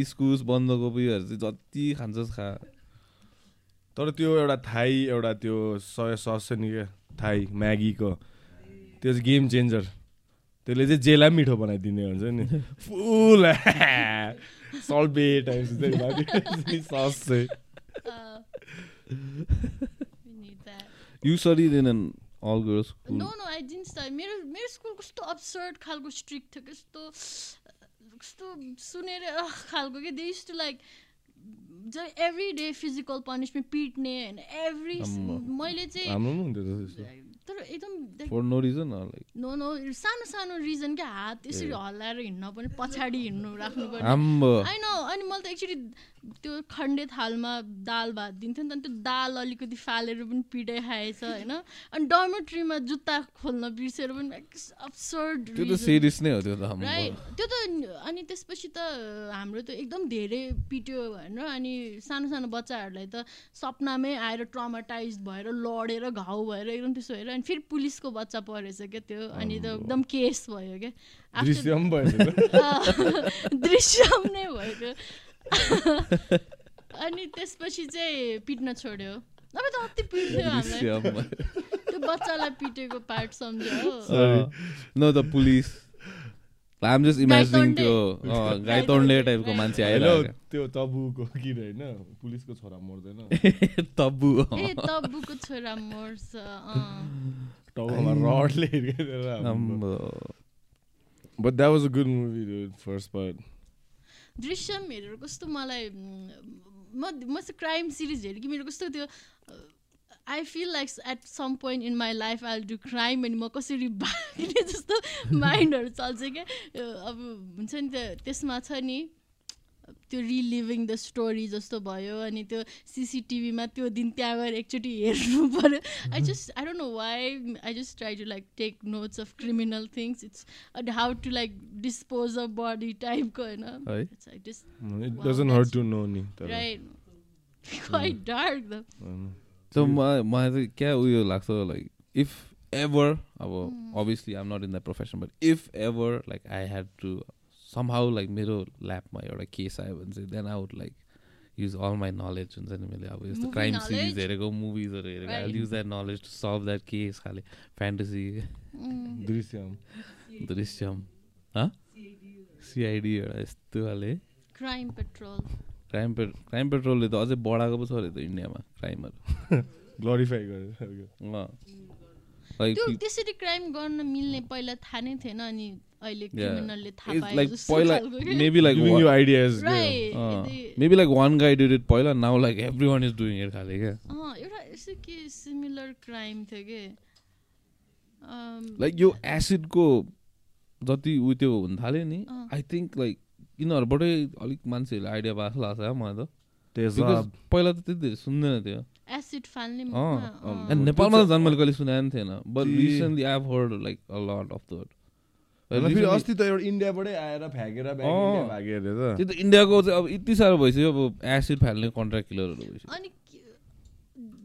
इस्कुस बन्दकोपीहरू चाहिँ जति खान्छस् खा। तर त्यो एउटा थाई एउटा त्यो सोया सस नि क्या थाई म्यागीको। त्यो चाहिँ गेम चेन्जर त्यसले चाहिँ जेलाई पनि मिठो बनाइदिने हुन्छ नि। फुल सल्ट बे टाइप्स चाहिँ सस चाहिँ Uh, we need that. You सरिँदैनन् all girls no no I didn't start मेरो मेरो स्कुल कस्तो अब्सर्ड खालको स्ट्रिक्ट थियो कस्तो कस्तो सुनेर अह, खालको कि दे टु लाइक ज एभ्री डे फिजिकल पनिसमेन्ट पिट्ने होइन एभ्री। मैले चाहिँ तर एकदम for no reason like no no सानो सानो रिजन क्या? हात यसरी हल्लाएर हिँड्न पनि पछाडि हिँड्नु राख्नु पर्ने होइन अनि मैले त एक्चुली त्यो खण्डे थालमा दाल भात दिन्थ्यो नि त अनि त्यो दाल अलिकति फालेर पनि पिटाइ खाएछ होइन? अनि डर्मेट्रीमा जुत्ता खोल्न बिर्सेर पनि अब्सर्ड राइट त्यो त अनि त्यसपछि त हाम्रो त एकदम धेरै पिट्यो होइन अनि सानो सानो बच्चाहरूलाई त सपनामै आएर ट्रमाटाइज भएर लडेर घाउ भएर एकदम त्यसो भएर अनि फेरि पुलिसको बच्चा परेछ क्या त्यो अनि त एकदम केस भयो क्या। दृश्यम भयो त्यो। दृश्यम नै भएको। अनि त्यसपछि चाहिँ पिट्न छोड्यो। अब त अति पिट्थ्यो हामीलाई। त्यो बच्चालाई पिटेको part सम्झ्यो no the police. Um just imagining guy त्यो गाई तोड्ने टाइपको मान्छे आइरहेको त्यो तबुको किन होइन? पुलिसको छोरा मर्दैन। तब्बु ए तब्बुको छोरा मर्छ अँ। टाउकोमा रडले but that was a good movie first part Drishyam हेरेर कस्तो मलाई म म चाहिँ क्राइम सिरिज हेरेँ कि मेरो कस्तो त्यो I feel like at some point in my life I do crime अनि म कसरी भाग्ने जस्तो माइन्डहरू चल्छ क्या? अब हुन्छ नि त्यो त्यसमा छ नि त्यो रिलिभिङ द स्टोरी जस्तो भयो अनि त्यो सिसिटिभीमा त्यो दिन त्यहाँ गएर एकचोटि हेर्नु पऱ्यो I just I don't know why I just try to like take notes of criminal things it's how to like dispose of body टाइपको होइन It's like just So मलाई मलाई चाहिँ क्या उयो लाग्छ लाइक इफ एभर अब. Obviously um not in the profession but if ever like I had to somehow like मेरो ल्याबमा एउटा केस आयो भने चाहिँ then I would like use all my knowledge हुन्छ नि मैले अब यस्तो क्राइम? सिरिज हेरेको मुभिजहरू हेरेको I. Use that knowledge to solve that case खाले फ्यान्टेसी. दृश्यम दृश्यम सिआइडी एउटा यस्तो खाले Crime Patrol. क्राइम पे क्राइम पेट्रोलले त अझै बढाएको पो छ अरे त इन्डियामा क्राइमहरू। ग्लोरिफाई गरेर त्यसरी क्राइम गर्न मिल्ने पहिला थाहा नै थिएन अनि अहिले क्रिमिनलले थाहा पाए लाइक जस्तो पहिला खालको क्या। Maybe like giving you ideas Right. यदि- maybe like one guy did it पहिला now like everyone is doing it खाले क्या। अँ, एउटा यसो के सिमिलर क्राइम थियो कि? लाइक यो एसिडको जति उ त्यो हुन थाल्यो नि। आई थिङ्क लाइक यिनीहरूबाटै अलिक मान्छेहरूले आइडिया भएको लाग्छ क्या मलाई त। पहिला त त्यति धेरै सुन्दैन थियो। नेपालमा त झन् मैले कहिले पनि थिएन। But recently I heard like a lot of the फेरि अस्ति त एउटा इन्डियाबाटै आएर फ्याँकेर त्यो त इन्डियाको चाहिँ अब यति साह्रो भइसक्यो अब एसिड फाल्ने कन्ट्राक्ट किलरहरू भइसक्यो। अनि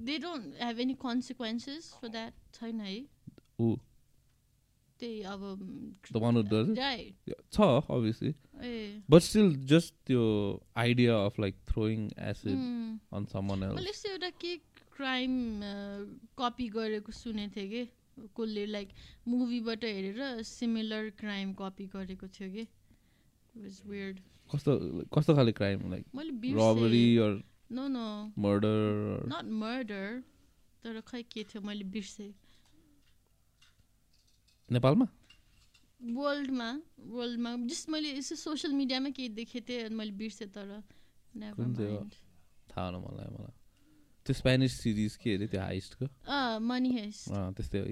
they don't have any consequences for that छैन है? ऊ त्यही अब who does it? राइट छ अभियसली बट स्टिल जस्ट त्यो idea of like throwing acid on someone मैले एल्स यस्तो एउटा के क्राइम कपी गरेको सुनेको थिएँ कि? कसले लाइक मुभीबाट हेरेर सिमिलर क्राइम कपी गरेको थियो कि? वाज वियर्ड कस्तो कस्तो खाले क्राइम लाइक मैले robbery or no no murder not murder तर खै के थियो? मैले बिर्सेँ। नेपालमा? वर्ल्डमा वर्ल्डमा। जस्ट मैले यसो सोसियल मिडियामा केही देखेको थिएँ अनि मैले बिर्सेँ तर. थाहा न मलाई मलाई। त्यो स्पेनिस सिरिज के अरे त्यो हाइस्टको? मनी हेस त्यस्तै हो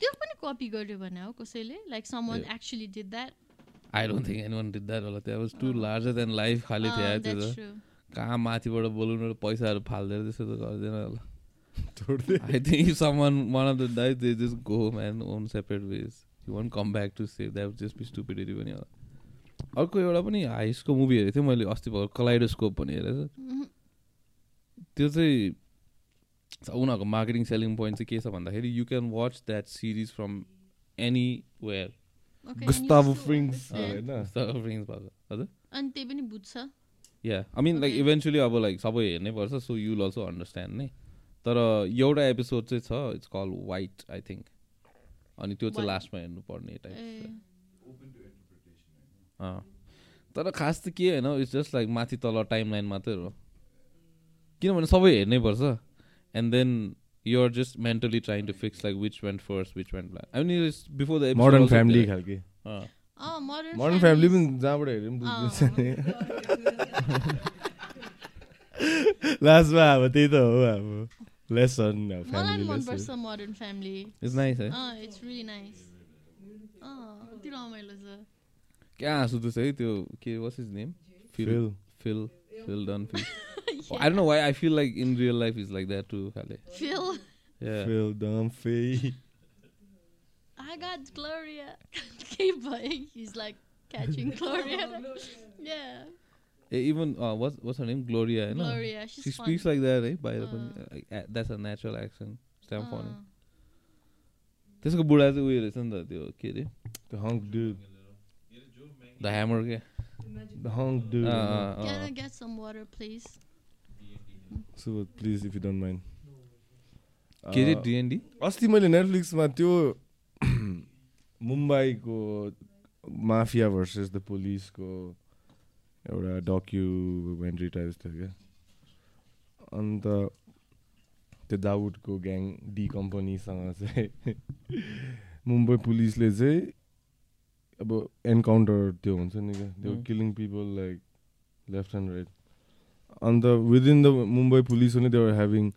त्यो पनि कपी गर्यो भने हो कसैले? Like someone Yeah. Actually did that I don't think anyone did that होला। त्यो was too larger than life खालि थियो त्यो त। कहाँ माथिबाट बोलाउनु पैसाहरू फाल्दैन त्यस्तो त गर्दैन होला। I think if someone one of the dies, they just go man own separate ways. You won't come back to save. That would just be stupidity when you're अर्को एउटा पनि हाइसको मुभी हेरेको थिएँ मैले अस्ति भएको कलाइडोस्कोप भन्ने हेरेको त्यो चाहिँ उनीहरूको मार्केटिङ सेलिङ पोइन्ट चाहिँ के छ भन्दाखेरि you can watch that series from anywhere Gustavo Fring's हजुर अनि त्यही पनि बुझ्छ yeah I mean like eventually अब लाइक सबै हेर्नै पर्छ सो युल अल्सो अन्डरस्ट्यान्ड नै तर एउटा एपिसोड चाहिँ छ it's call white I think अनि त्यो चाहिँ लास्टमा हेर्नुपर्ने टाइप तर खास त के होइन इट्स जस्ट लाइक माथि तल टाइम लाइन मात्रै हो। किनभने सबै हेर्नै पर्छ। And then you are just mentally trying to fix like which went first which went like I mean before the modern family खालके। मोडर्न फ्यामिली पनि जहाँबाट हेऱ्यो पनि बुझिन्छ लास्टमा अब त्यही त हो अब। लेसन मलाई मनपर्छ मोडर्न फ्यामिली इट्स नाइस है इट्स रियली नाइस कति रमाइलो छ क्या हाँसु है त्यो के was his name Phil Phil Phil Dunphy I don't know why I feel like in real life is like that too, Khale. Phil. Yeah. Phil Dunphy. I got Gloria. Keep He's like catching Gloria. yeah. Even uh, what's what's her name? Gloria. You know? Gloria. She's she fun. speaks like that, eh? By uh. uh, that's a natural accent. Stamp uh. funny. त्यसको बुढा चाहिँ उयो रहेछ नि त त्यो के अरे the hunk dude the hammer के the hunk dude Can I get some water please? So please if you don't mind. के अरे डिएनडी अस्ति मैले नेटफ्लिक्समा त्यो मुम्बईको माफिया भर्सेस द पुलिसको एउटा डक्युमेन्ट्री टाइप थियो क्या। अन्त त्यो दाउदको ग्याङ डी कम्पनीसँग चाहिँ मुम्बई पुलिसले चाहिँ अब एन्काउन्टर त्यो हुन्छ नि क्या। त्यो killing people like left and right अन्त विदिन द मुम्बई पुलिस पनि देवर ह्याभिङ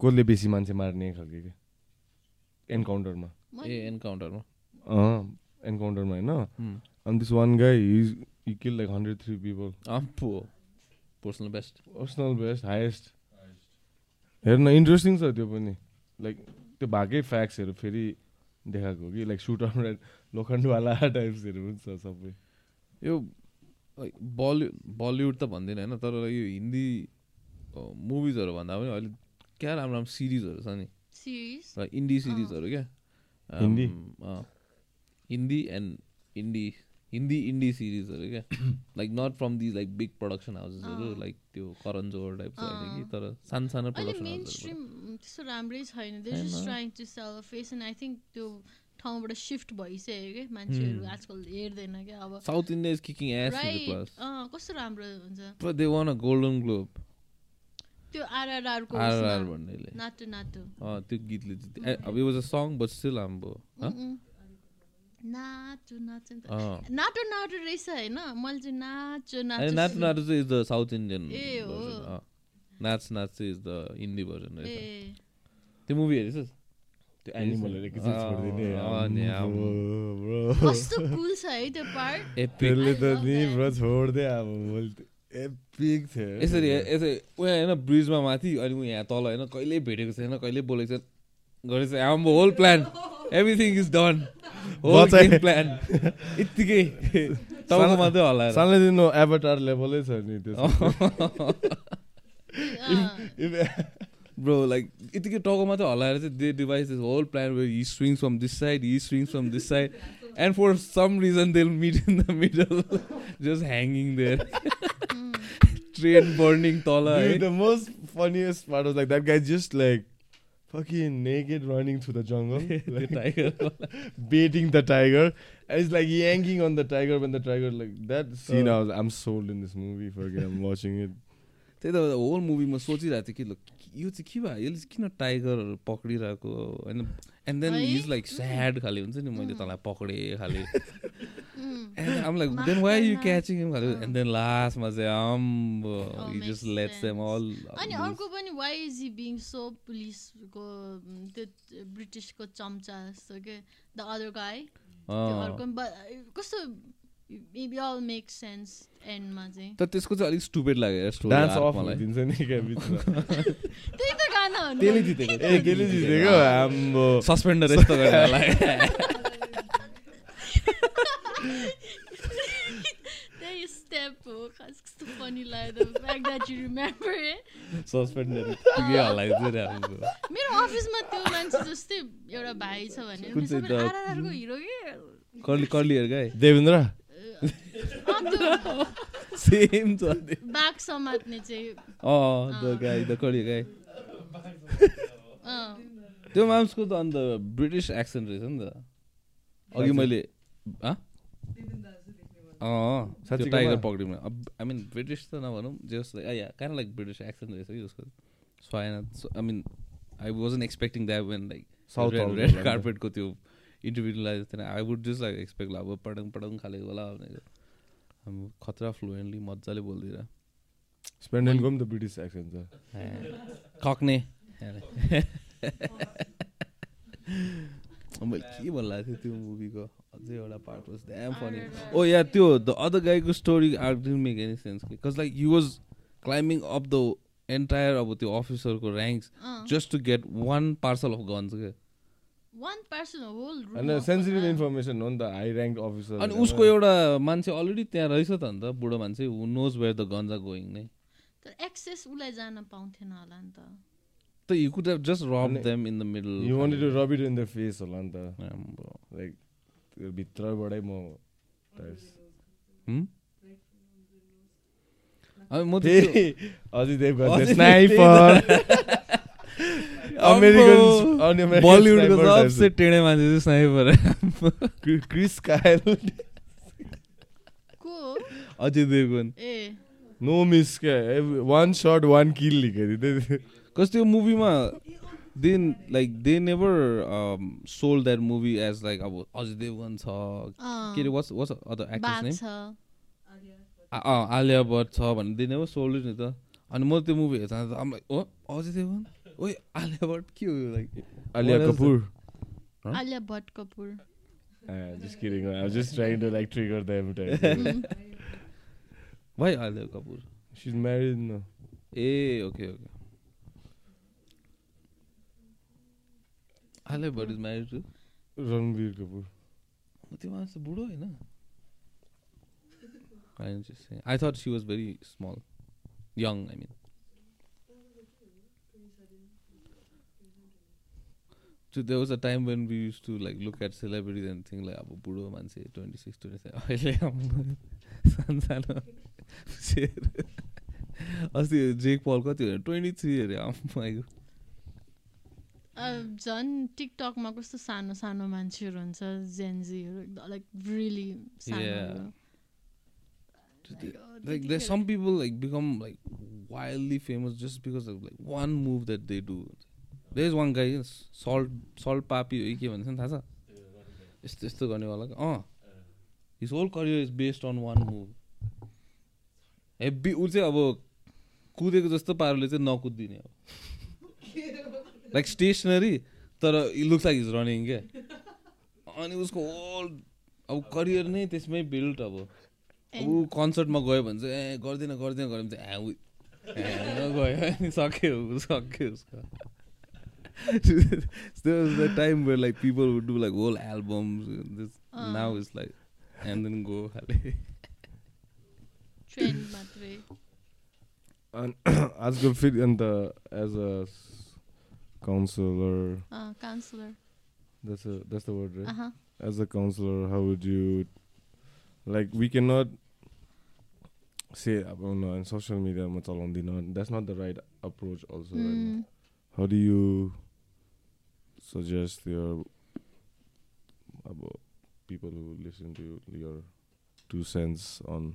कसले बेसी मान्छे मार्ने खालके क्या? एन्काउन्टरमा ए एन्काउन्टरमा एन्काउन्टरमा होइन? अनि this one guy his he kill like hundred three people personal best personal best highest हेर्न इन्ट्रेस्टिङ छ त्यो पनि. लाइक त्यो भएकै फ्याक्ट्सहरू फेरि देखाएको कि लाइक सुटर लोखण्डवाला टाइप्सहरू पनि छ सबै। यो बलिउड बलिउड त भन्दैन होइन तर यो हिन्दी मुभिजहरू भन्दा पनि अहिले क्या राम्रो राम्रो सिरिजहरू छ नि? इन्डी सिरिजहरू क्या? Hindi Hindi and indie Hindi indie सिरिजहरू क्या like not from these like big production हाउसेसहरू like त्यो करण जोहर टाइप छ कि तर सानो सानो प्रडक्सन त्यस्तो राम्रै छैन. आई थिङ्क त्यो ठाउँबाट सिफ्ट भइसक्यो क्या मान्छेहरू hmm. आजकल हेर्दैन क्या? अब South India is kicking ass कस्तो राम्रो हुन्छ। पर they won a golden globe त्यो आरआरआर भन्नेले। नाटु नाटु अ त्यो गीतले अब it was a song but still हाम्रो नाचु नाचु नाटो नाटो रहेछ होइन? मैले चाहिँ नाचो नाचु नाटु नाटु चाहिँ इज द साउथ इन्डियन ए हो। नाच नाच चाहिँ इज द हिन्दी भर्जन रहेछ। त्यो मुभी हेरेछस् त्यो एनिमलहरू एकैछिन छोडिदिने। कस्तो कुल छ है त्यो पार्ट त्यसले त नि ब्रो छोड्दै अब मैले एपिक थियो यसरी यसरी उहाँ होइन ब्रिजमा माथि अनि ऊ यहाँ तल होइन कहिले भेटेको छैन कहिले बोलेको छैन। गरेको छ आम whole plan everything is done plan यत्तिकै तपाईँको मात्रै होला सानैदेखि एभटार लेभलै छ नि त्यो ब्रो लाइक यतिकै टाउको मात्रै हल्लाएर चाहिँ they devise this whole plan way he swings from this side he swings from this side and for some reason they meet in the middle just hanging there train burning तल the most funniest part was like that guy just like fucking naked running through the jungle. the tiger. baiting the tiger. And it's like yanking on the tiger when the tiger like that scene I was I'm sold in this movie for I'm watching it. त्यही त whole movie म सोचिरहेको थिएँ कि यो चाहिँ के भयो यसले किन टाइगरहरू पक्रिरहेको होइन and then is like sad खाले हुन्छ नि मैले तँलाई पक्रेँ खाले। And um like then why you catching him खाले एन्ड देन लास्टमा चाहिँ आम you just let's them all अनि अर्को पनि why is he being so पुलिसको त्यो ब्रिटिसको चम्चा जस्तो के द अदर गाई अर्को कस्तो मेबी अल मेक सेन्स एन्डमा चाहिँ तर त्यसको चाहिँ अलिक स्टुपेड लाग्यो डान्स अफ दिन्छ नि क्या बिचमा। त्यही त गाना हो त्यसले जितेको? ए त्यसले जितेको? हाम्रो सस्पेन्डर यस्तो गरेर त्यही स्टेप हो। खास कस्तो फनी लाग्यो fact that you remember it suspended पुगे हलाइदियो रे हाम्रो मेरो अफिसमा त्यो मान्छे जस्तै एउटा भाइ छ भने कुन चाहिँ द- आरआरको हिरो कि? कर्ली कर्ली हेर गाई? देवेन्द्र? सेम छ बाघ समात्ने चाहिँ अँ द गाई द गाई? त्यो मान्छेको त अन्त ब्रिटिस एक्सेन्ट रहेछ नि त। अघि मैले अँ? टाइगर मा? पक्रिमा आई मिन ब्रिटिस त नभनौँ जस या कान लाइक ब्रिटिस एक्सेन्ट रहेछ कि उसको। So I mean I wasn't expecting that when like South red. कार्पेटको त्यो इन्टरभ्यू लाइक थिएन I would just like expect अब पडङ पडङ खालेको होला भनेर अब खतरा फ्लुएन्टली मजाले बोलिदिएर स्पेन्डेनको पनि त ब्रिटिस एक्सेन्ट छ खक्ने मैले के भन्नु थियो त्यो मुभीको अझै एउटा part was damn funny oh yeah त्यो द अदर गाईको story arc didn't make any sense because like you was climbing up the entire अब त्यो अफिसरको ranks just to get one parcel of guns क्या होइन सेन्सिटिभ इन्फर्मेसन हो नि त high rank officer अनि उसको एउटा मान्छे अलरेडी त्यहाँ रहेछ त अन्त बुढो मान्छे who knows where the guns are going नै। तर एक्सेस उसलाई जान पाउँथेन होला नि त। त you could have just rob them in the middle you wanted to rob it in the face होला नि त। लाइक त्यो भित्रबाटै म। अनि म त त्यो- फेरि अझै देव अझै गर्छ त्यही स्नाइपर अमेरिकन अनि बलिउडको सबसे टेढे मान्छे चाहिँ स्नाइपर क्रिस कायल को अजय देवगन। नो मिस क्या वान सर्ट वान किल लेखेको कस त्यो मुभीमा they like they never sold that movie as like अब अजय देवगन छ। के अरे what's what's other actress name अँ आलिया भट्ट छ भने दे नेभर सोल्ड नि त। अनि म त्यो movie um like oh Ajay Devgan? ओए आलिया भट्ट के हो like Alia What else? Kapoor Huh? Alia Bhatt Kapoor just kidding I was just trying to like trigger them भाइ Alia Kapoor she's married no A okay okay Alia Bhatt is married to Ranbir Kapoor त्यो मान्छे बुढो होइन I thought she was very small young I mean So there was a time when we used to like look at celebrities and think like अब बुढो मान्छे twenty six twenty seven अहिले सानसानो। अस्ति जेक पल कति हो ट्वेन्टी थ्री अरे आम्माइको अँ, झन् टिकटकमा कस्तो सानो सानो मान्छेहरू हुन्छ जेन्जीहरू like really like there's some people like become like wildly famous just because of like one move that they do there's one guy salt salt papi हो कि भन्छ नि थाहा छ यस्तो यस्तो गर्नेवाला अँ his whole career is based on one move heavy ऊ चाहिँ अब कुदेको जस्तो पाराले चाहिँ नकुदिने अब। लाइक स्टेसनरी तर लुक्स लाइक इज रनिङ क्या? अनि उसको होल अब करियर नै त्यसमै बिल्ड अब। ऊ कन्सर्टमा गयो भने चाहिँ ए गर्दैन गर्दैन गऱ्यो भने चाहिँ ह्या गयो सक्यो सक्यो उसको। there was a time where like people would do like whole albums. And this uh. now it's like, and then go hale. Trend matre. And as good fit and the as a counselor. Uh, counselor. That's a that's the word, right? Uh-huh. As a counselor, how would you, like, we cannot say uh, oh, I don't know, and social media much along the That's not the right approach, also. Mm. Right? How do you suggest your about people who listen to your two cents on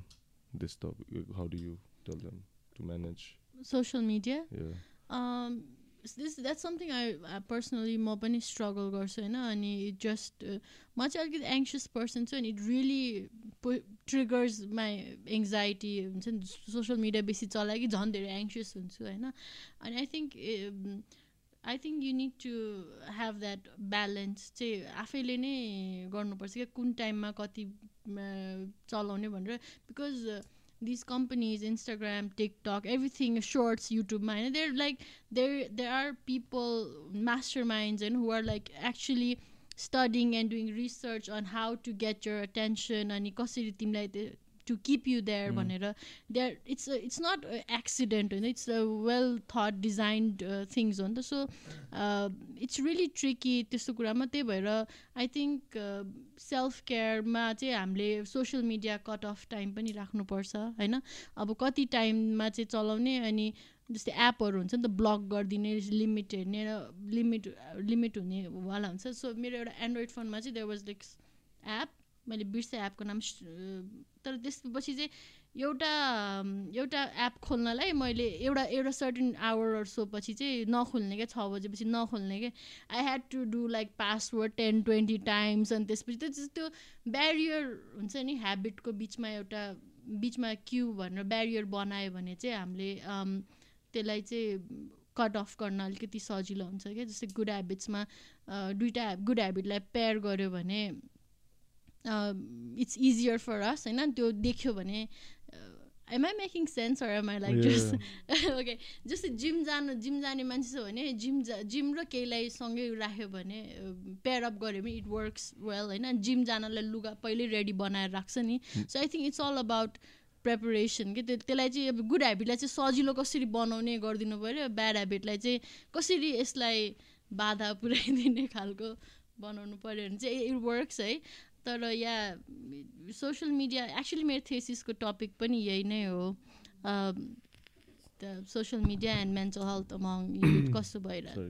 this topic how do you tell them to manage social media yeah um, this that's something I, I personally म पनि struggle गर्छु होइन अनि just म चाहिँ अलिकति anxious person छु अनि it really triggers my anxiety हुन्छ नि सोसियल मिडिया बेसी चलायो कि झन् धेरै एङ्सियस हुन्छु होइन अनि I think I think you need to have that balance चाहिँ आफैले नै गर्नुपर्छ क्या कुन टाइममा कति uh, चलाउने भनेर because these companies instagram tiktok everything shorts youtube man they're like there there are people masterminds and who are like actually studying and doing research on how to get your attention अनि कसरी तिमीलाई to keep you there भनेर. There it's it's not accident होइन it's a well thought designed things हो नि त so it's really tricky त्यस्तो कुरामा. त्यही भएर आई थिङ्क सेल्फ केयरमा चाहिँ हामीले social media cut off time पनि राख्नुपर्छ होइन? अब कति टाइममा चाहिँ चलाउने अनि जस्तै एपहरू हुन्छ नि त ब्लक गरिदिने लिमिट हेर्ने र लिमिट लिमिट हुनेवाला हुन्छ. सो मेरो एउटा एन्ड्रोइड फोनमा चाहिँ देयर वाज लाइक एप मैले बिर्सेँ एपको नाम तर त्यसपछि चाहिँ एउटा एउटा एप खोल्नलाई मैले एउटा एउटा सर्टेन आवर सो पछि चाहिँ नखोल्ने क्या छ बजेपछि नखोल्ने क्या। I had to do like password ten twenty times अनि त्यसपछि त्यो त्यो ब्यारियर हुन्छ नि ह्याबिटको बिचमा एउटा बिचमा क्यु भनेर ब्यारियर बनायो भने चाहिँ हामीले त्यसलाई चाहिँ कट अफ गर्न अलिकति सजिलो हुन्छ क्या। जस्तै गुड हेबिट्समा दुइटा गुड हेबिटलाई पेयर गऱ्यो भने इट्स इजियर फर अस होइन? त्यो देख्यो भने am I making sense or am I like just okay जस्तै जिम जानु जिम जाने मान्छे छ भने जिम जा जिम र केहीलाई सँगै राख्यो भने पेयर अप गऱ्यो भने इट वर्क्स वेल होइन? जिम जानलाई लुगा पहिल्यै रेडी बनाएर राख्छ नि। So I think it's all about preparation के त्यो त्यसलाई चाहिँ अब गुड हेबिटलाई चाहिँ सजिलो कसरी बनाउने गरिदिनु पऱ्यो ब्याड हेबिटलाई चाहिँ कसरी यसलाई बाधा पुऱ्याइदिने खालको बनाउनु पऱ्यो भने चाहिँ इट वर्क्स है। तर या सोसियल मिडिया एक्चुली मेरो थेसिसको टपिक पनि यही नै हो। Social media and mental health among कस्तो भइरहेको?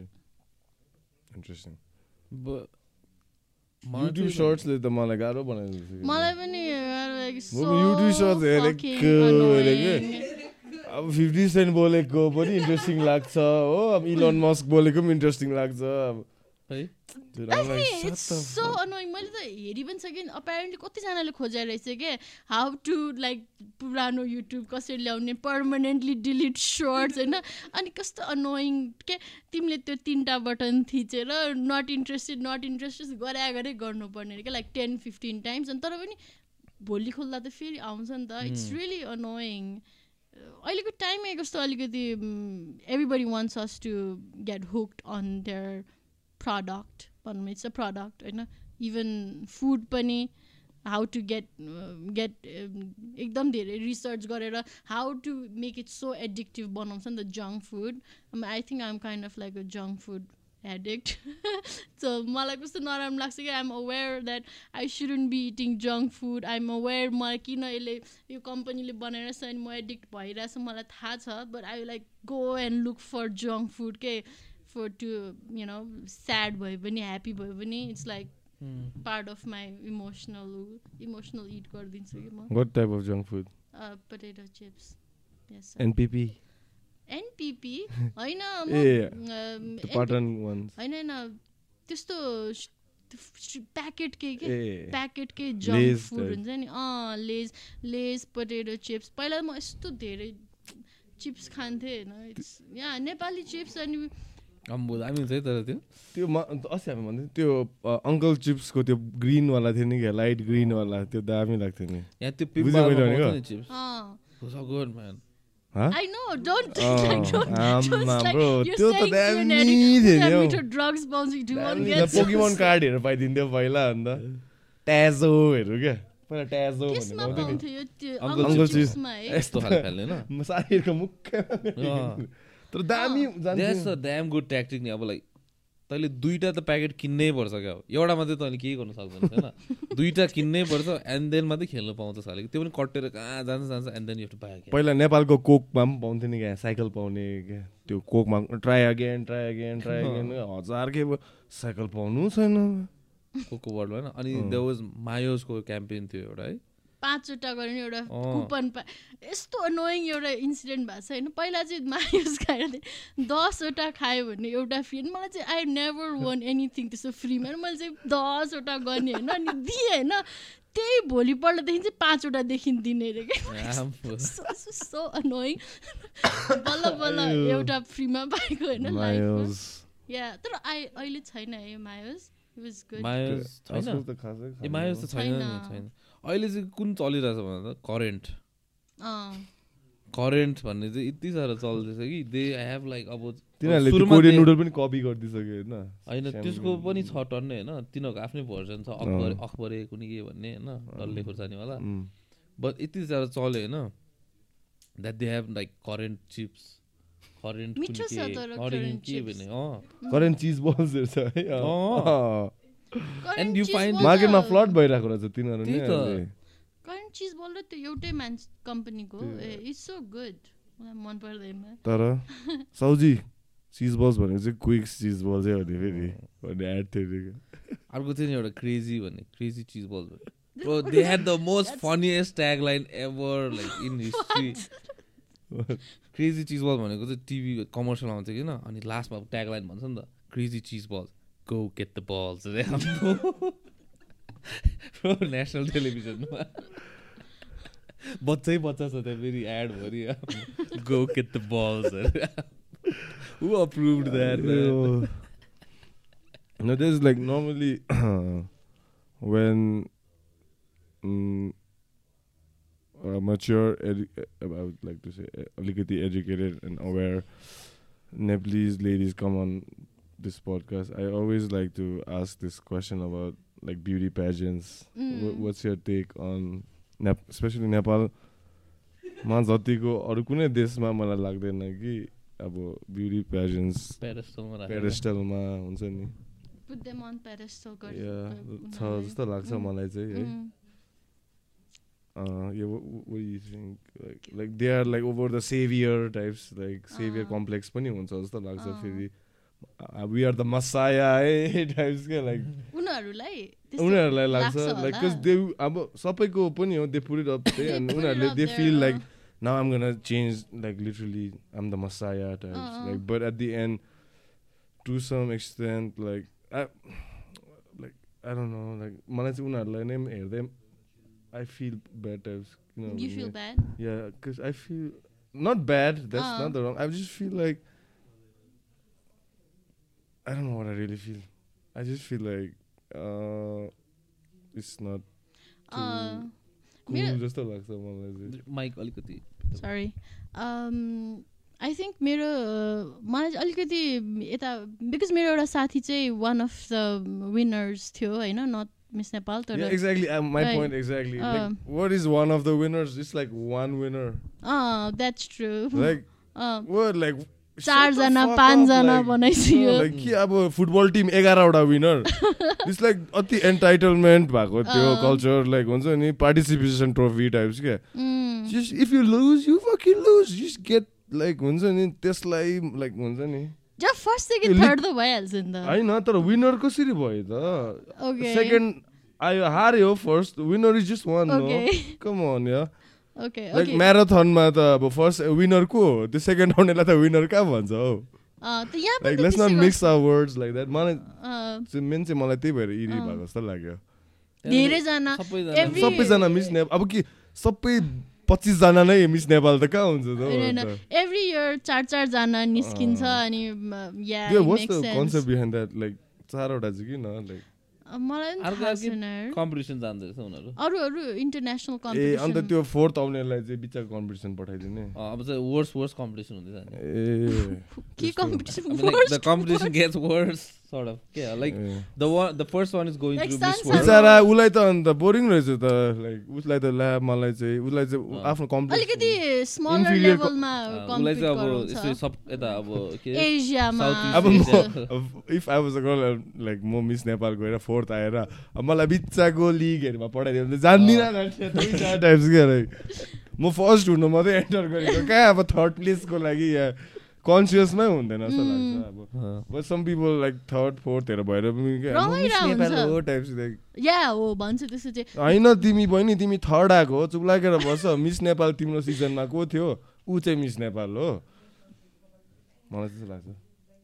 युट्युब सर्ट्सले त मलाई गाह्रो बनाइदिन्छ मलाई पनि युट्युब सर्ट्स हेरेको अब फिफ्टी सेन्ट बोलेको पनि इन्ट्रेस्टिङ लाग्छ हो। अब इलोन मस्क बोलेको पनि इन्ट्रेस्टिङ लाग्छ। अब सो अनोइङ मैले त हेरि पनि सकेँ अपेरेन्टली कतिजनाले खोजेर रहेछ क्या हाउ टु लाइक पुरानो युट्युब कसरी ल्याउने पर्मानेन्टली डिलिट सर्ट्स होइन अनि कस्तो अनोइङ के तिमीले त्यो तिनवटा बटन थिचेर नट इन्ट्रेस्टेड नट इन्ट्रेस्टेड गरे गरे गर्नुपर्ने क्या लाइक टेन फिफ्टिन टाइम्स अनि तर पनि भोलि खोल्दा त फेरि आउँछ नि त इट्स रियली अनोइङ अहिलेको टाइमै कस्तो अलिकति everybody wants us to get hooked on their product भनौँ इट्स अ प्रडक्ट होइन इभन फुड पनि हाउ टु गेट गेट एकदम धेरै रिसर्च गरेर how to make it so addictive बनाउँछ नि त junk food I think I'm kind of like a junk food addict so मलाई कस्तो नराम्रो लाग्छ कि I'm aware that I shouldn't be eating junk food I'm aware मलाई किन यसले यो कम्पनीले बनाइरहेछ अनि म एडिक्ट भइरहेछ मलाई थाहा छ but I like go and look for junk food के for to you know sad भयो भने ह्याप्पी भयो भने it's like part of my emotional emotional it गरिदिन्छु कि म what type of junk food potato chips yes NPP NPP होइन होइन होइन त्यस्तो प्याकेट के के प्याकेट के जङ्क फुड हुन्छ नि अँ लेज लेज पोटेटो चिप्स पहिला म यस्तो धेरै चिप्स खान्थेँ होइन यहाँ नेपाली चिप्स अनि अम्बो दामी हुन्छ है तर त्यो। त्यो अस्ति हामी भन्थ्यौँ त्यो अङ्कल चिप्सको त्यो ग्रिनवाला थियो नि क्या लाइट ग्रिनवाला त्यो दामी लाग्थ्यो नि। यहाँ त्यो चिप्स? पोकेमोन कार्डहरू पाइदिन्थ्यो पहिला अन्त। ट्याजोहरू क्या पहिला ट्याजो चिप्समा यस्तो मुख्य तर दामी that's a damn good tactic नि अब लाइक तैँले दुइटा त प्याकेट किन्नै पर्छ क्या एउटा मात्रै तैँले केही गर्नु सक्दैन होइन दुइटा किन्नै पर्छ एन्ड देन मात्रै खेल्नु पाउँछ साले त्यो पनि कटेर कहाँ जान्छ जान्छ एन्ड देन पायो पहिला नेपालको कोकमा पनि पाउँथ्यो नि क्या साइकल पाउने क्या। त्यो कोकमा try again try again try again हजार के साइकल पाउनु छैन। कोकको वर्ल्डमा होइन? अनि देयर वाज मायोजको क्याम्पेन थियो एउटा है। पाँचवटा गरेर एउटा कुपन पा यस्तो अनोइङ एउटा इन्सिडेन्ट भएको छ होइन? पहिला चाहिँ मायुस खाएर दसवटा खायो भने एउटा फ्री अनि मलाई चाहिँ आई नेभर वान एनिथिङ त्यस्तो फ्रीमा मैले चाहिँ दसवटा गर्ने होइन? अनि दिएँ होइन? त्यही भोलिपल्टदेखि चाहिँ पाँचवटादेखि दिने अरे क्या। सो अनोइङ बल्ल बल्ल एउटा फ्रीमा पाएको होइन या तर आई अहिले छैन है मायोस। मायोस त छैन। अहिले चाहिँ कुन चलिरहेछ भन्दा करेन्ट करेन्ट भन्ने चाहिँ यति साह्रो चल्दैछ कि दे हेभ लाइक अब तिनीहरूले कोरियन नुडल पनि कपी गरिदिइसक्यो होइन। होइन त्यसको पनि छ टन्नै होइन तिनीहरूको आफ्नै भर्जन छ अकबर अकबरे कुनै के भन्ने होइन डल्ले खोर्सानीवाला। बट यति साह्रो चल्यो होइन that they have like current chips current के भने करेन्ट चिज बल्सहरू छ है। एन्ड यु फाइन्ड मार्केटमा फ्लड भइरहेको रहेछ तिनीहरू नि करेन्ट चिज बल र त्यो एउटै मान्छे कम्पनीको। इट्स सो गुड मन पर्दैन। तर सौजी चिज बल्स भनेको चाहिँ क्विक चिज बल चाहिँ भने फेरि। भन्ने एड थियो अर्को चाहिँ एउटा क्रेजी भन्ने क्रेजी चिज बल भन्ने Bro, they had the most funniest tagline ever like in history. Crazy cheese ball भनेको चाहिँ टिभी कमर्सियल आउँछ किन अनि लास्टमा ट्यागलाइन भन्छ नि त crazy cheese ball go get the balls अरे नेसनल टेलिभिजनमा बच्चै बच्चा छ त्यहाँ फेरि एडभरि गो गेट द बल्स अरे Who approved that? Man? no, there's like normally when um, uh, mature, edu- I would like to say, alikati educated and aware Nepalese ladies come on this podcast, I always like to ask this question about like beauty pageants. Mm. what's your take on, Nep- especially Nepal? मा जतिको अरू कुनै देशमा मलाई लाग्दैन कि अब beauty pageants पेरेस्टलमा हुन्छ नि छ जस्तो लाग्छ मलाई चाहिँ है uh, yeah, what, what, do you think? Like, like they are like over the savior types, like savior uh, complex पनि हुन्छ जस्तो लाग्छ फेरि वी आर द मसाया है टाइप्स क्या लाइक उनीहरूलाई लाग्छ लाइक कज दे अब सबैको पनि हो दे पुट इट अप त्यही अनि उनीहरूले they feel like now I'm gonna change like literally I'm the messiah types like but at the end to some extent like like I don't know like मलाई चाहिँ उनीहरूलाई नै हेर्दै bad times. You, know, you feel yeah. bad? Yeah, because I feel not bad. That's uh. not the wrong. I don't know what I really feel. I just feel like uh, it's not too uh, cool जस्तो लाग्छ मलाई चाहिँ mic अलिकति sorry I think मेरो मलाई अलिकति यता because मेरो एउटा साथी चाहिँ वान अफ द विनर्स थियो होइन not Miss Nepal. Yeah, exactly. Uh, my right. point exactly. Uh, like, what is one of the winners? It's like one winner. चारजना पाँचजना बनाइसक्यो कि अब फुटबल टिम एघारवटा विनर इट्स लाइक अति entitlement भएको त्यो कल्चर लाइक हुन्छ नि पार्टिसिपेसन ट्रफी टाइप्स क्या if you lose you fucking lose you get like हुन्छ नि त्यसलाई लाइक हुन्छ नि। फर्स्ट सेकेन्ड थर्ड त भइहाल्छ नि त। होइन तर विनर कसरी भयो त? सेकेन्ड आयो हार्यो first winner is just one come on ya like म्याराथनमा त अब फर्स्ट विनर को हो? त्यो सेकेन्ड आउनेलाई त विनर कहाँ भन्छ हौ? Like let's not mix our words like that मलाई मेन चाहिँ मलाई त्यही भएर इरी भएको जस्तो लाग्यो। धेरैजना सबैजना। मिस ने अब कि सबै पच्चिसजना नै मिस नेपाल त कहाँ हुन्छ त एभ्री इयर चार चारजना निस्किन्छ अनि कन्सेप्ट बिहाइन्ड द्याट लाइक चारवटा चाहिँ किन? लाइक मलाई कम्पिटिसन जाँदैछ उनीहरू। अरू अरू इन्टरनेसनल ए अन्त त्यो फोर्थ आउनेलाई चाहिँ बिचको कम्पिटिसन पठाइदिने। अब चाहिँ वर्स वर्स कम्पिटिसन हुँदैछ ए। के competition the competition gets worse sort of. Yeah like yeah. the one the first one is going like through Miss World. बिचारा उलाई त अन्त बोरिङ रहेछ त लाइक उसलाई त ल्या मलाई चाहिँ उसलाई चाहिँ आफ्नो कम्पिटिसन अलिकति स्मलर लेभलमा उसलाई चाहिँ अब यसो सब यता अब के एसियामा अब if I was a girl like म मिस नेपाल गएर फोर्थ आएर मलाई बिच्चाको लिगहरूमा पठाइदियो भने जान्दिनँ टाइप्स के लाइक म फर्स्ट हुनु मात्रै एन्टर गरेको कहाँ अब थर्ड प्लेसको लागि यहाँ कन्सियसमै हुँदैन जस्तो लाग्छ अब। But some people like third फोर्थहरू भएर पनि होइन तिमी बहिनी तिमी थर्ड आएको हो चुप लागेर बस। मिस नेपाल तिम्रो सिजनमा को थियो? ऊ चाहिँ मिस नेपाल हो। मलाई त्यस्तो लाग्छ।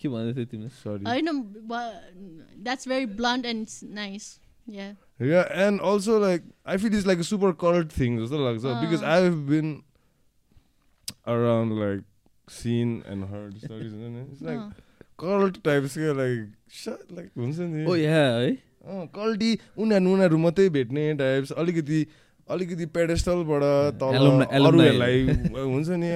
के भन्दै थियो तिमीले? सरी होइन that's very blunt and nice ya Yeah, and also like I feel it's like a super cult thing, जस्तो लाग्छ। because I've been around like seen and heard stories and it's like cult types के like like हुन्छ नि ओ या है कल्टी उनीहरू उनीहरू मात्रै भेट्ने टाइप्स अलिकति अलिकति पेडेस्टलबाट तल अरूहरूलाई हुन्छ नि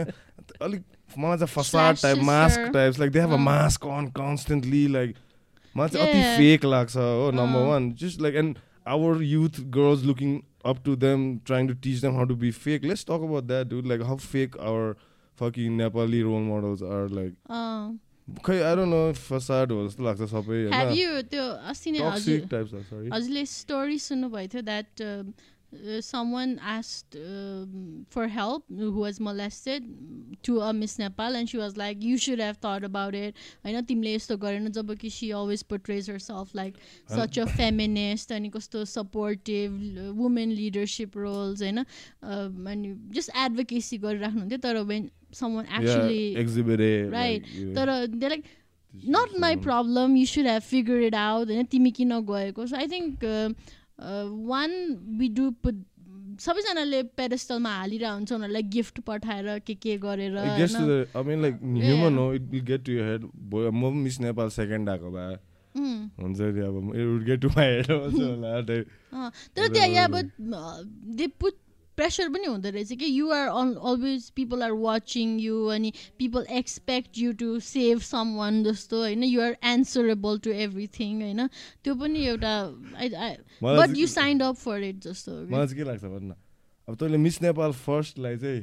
अलिक मलाई चाहिँ facade type mask types like they have a mask on constantly like मलाई चाहिँ अति फेक लाग्छ हो number one just like and our youth girls looking up to them, trying to teach them how to be fake. Let's talk about that, dude. Like how fake our fucking Nepali role models are. Like, खै I don't know facade हो जस्तो लाग्छ सबै होइन त्यो अस्ति नै हजुरले स्टोरी सुन्नुभएको थियो that uh, someone asked uh, for help who was molested to a Miss Nepal and she was like you should have thought about it होइन तिमीले यस्तो गरेन जब कि she always portrays herself like such a feminist अनि कस्तो supportive women leadership roles होइन अनि just advocacy गरिराख्नुहुन्थ्यो तर when someone actually exhibited right. तर they're like not my problem. You should have figured it out. होइन तिमी किन गएको so I think uh, one we do सबैजनाले पेरेस्टलमा हालिरहेको हुन्छ उनीहरूलाई गिफ्ट पठाएर के के गरेर इट म मिस नेपाल सेकेन्ड आएको भए। हुन्छ नि अब गेट टु माई हेड तर त्यहाँ अब दे पुट प्रेसर पनि हुँदो रहेछ कि you're on always people are watching you अनि people expect you to save someone जस्तो होइन? युआर एन्सरेबल टु एभ्रिथिङ होइन? त्यो पनि एउटा but you signed up for it जस्तो मलाई चाहिँ के लाग्छ भन्न अब तैँले मिस नेपाल फर्स्टलाई चाहिँ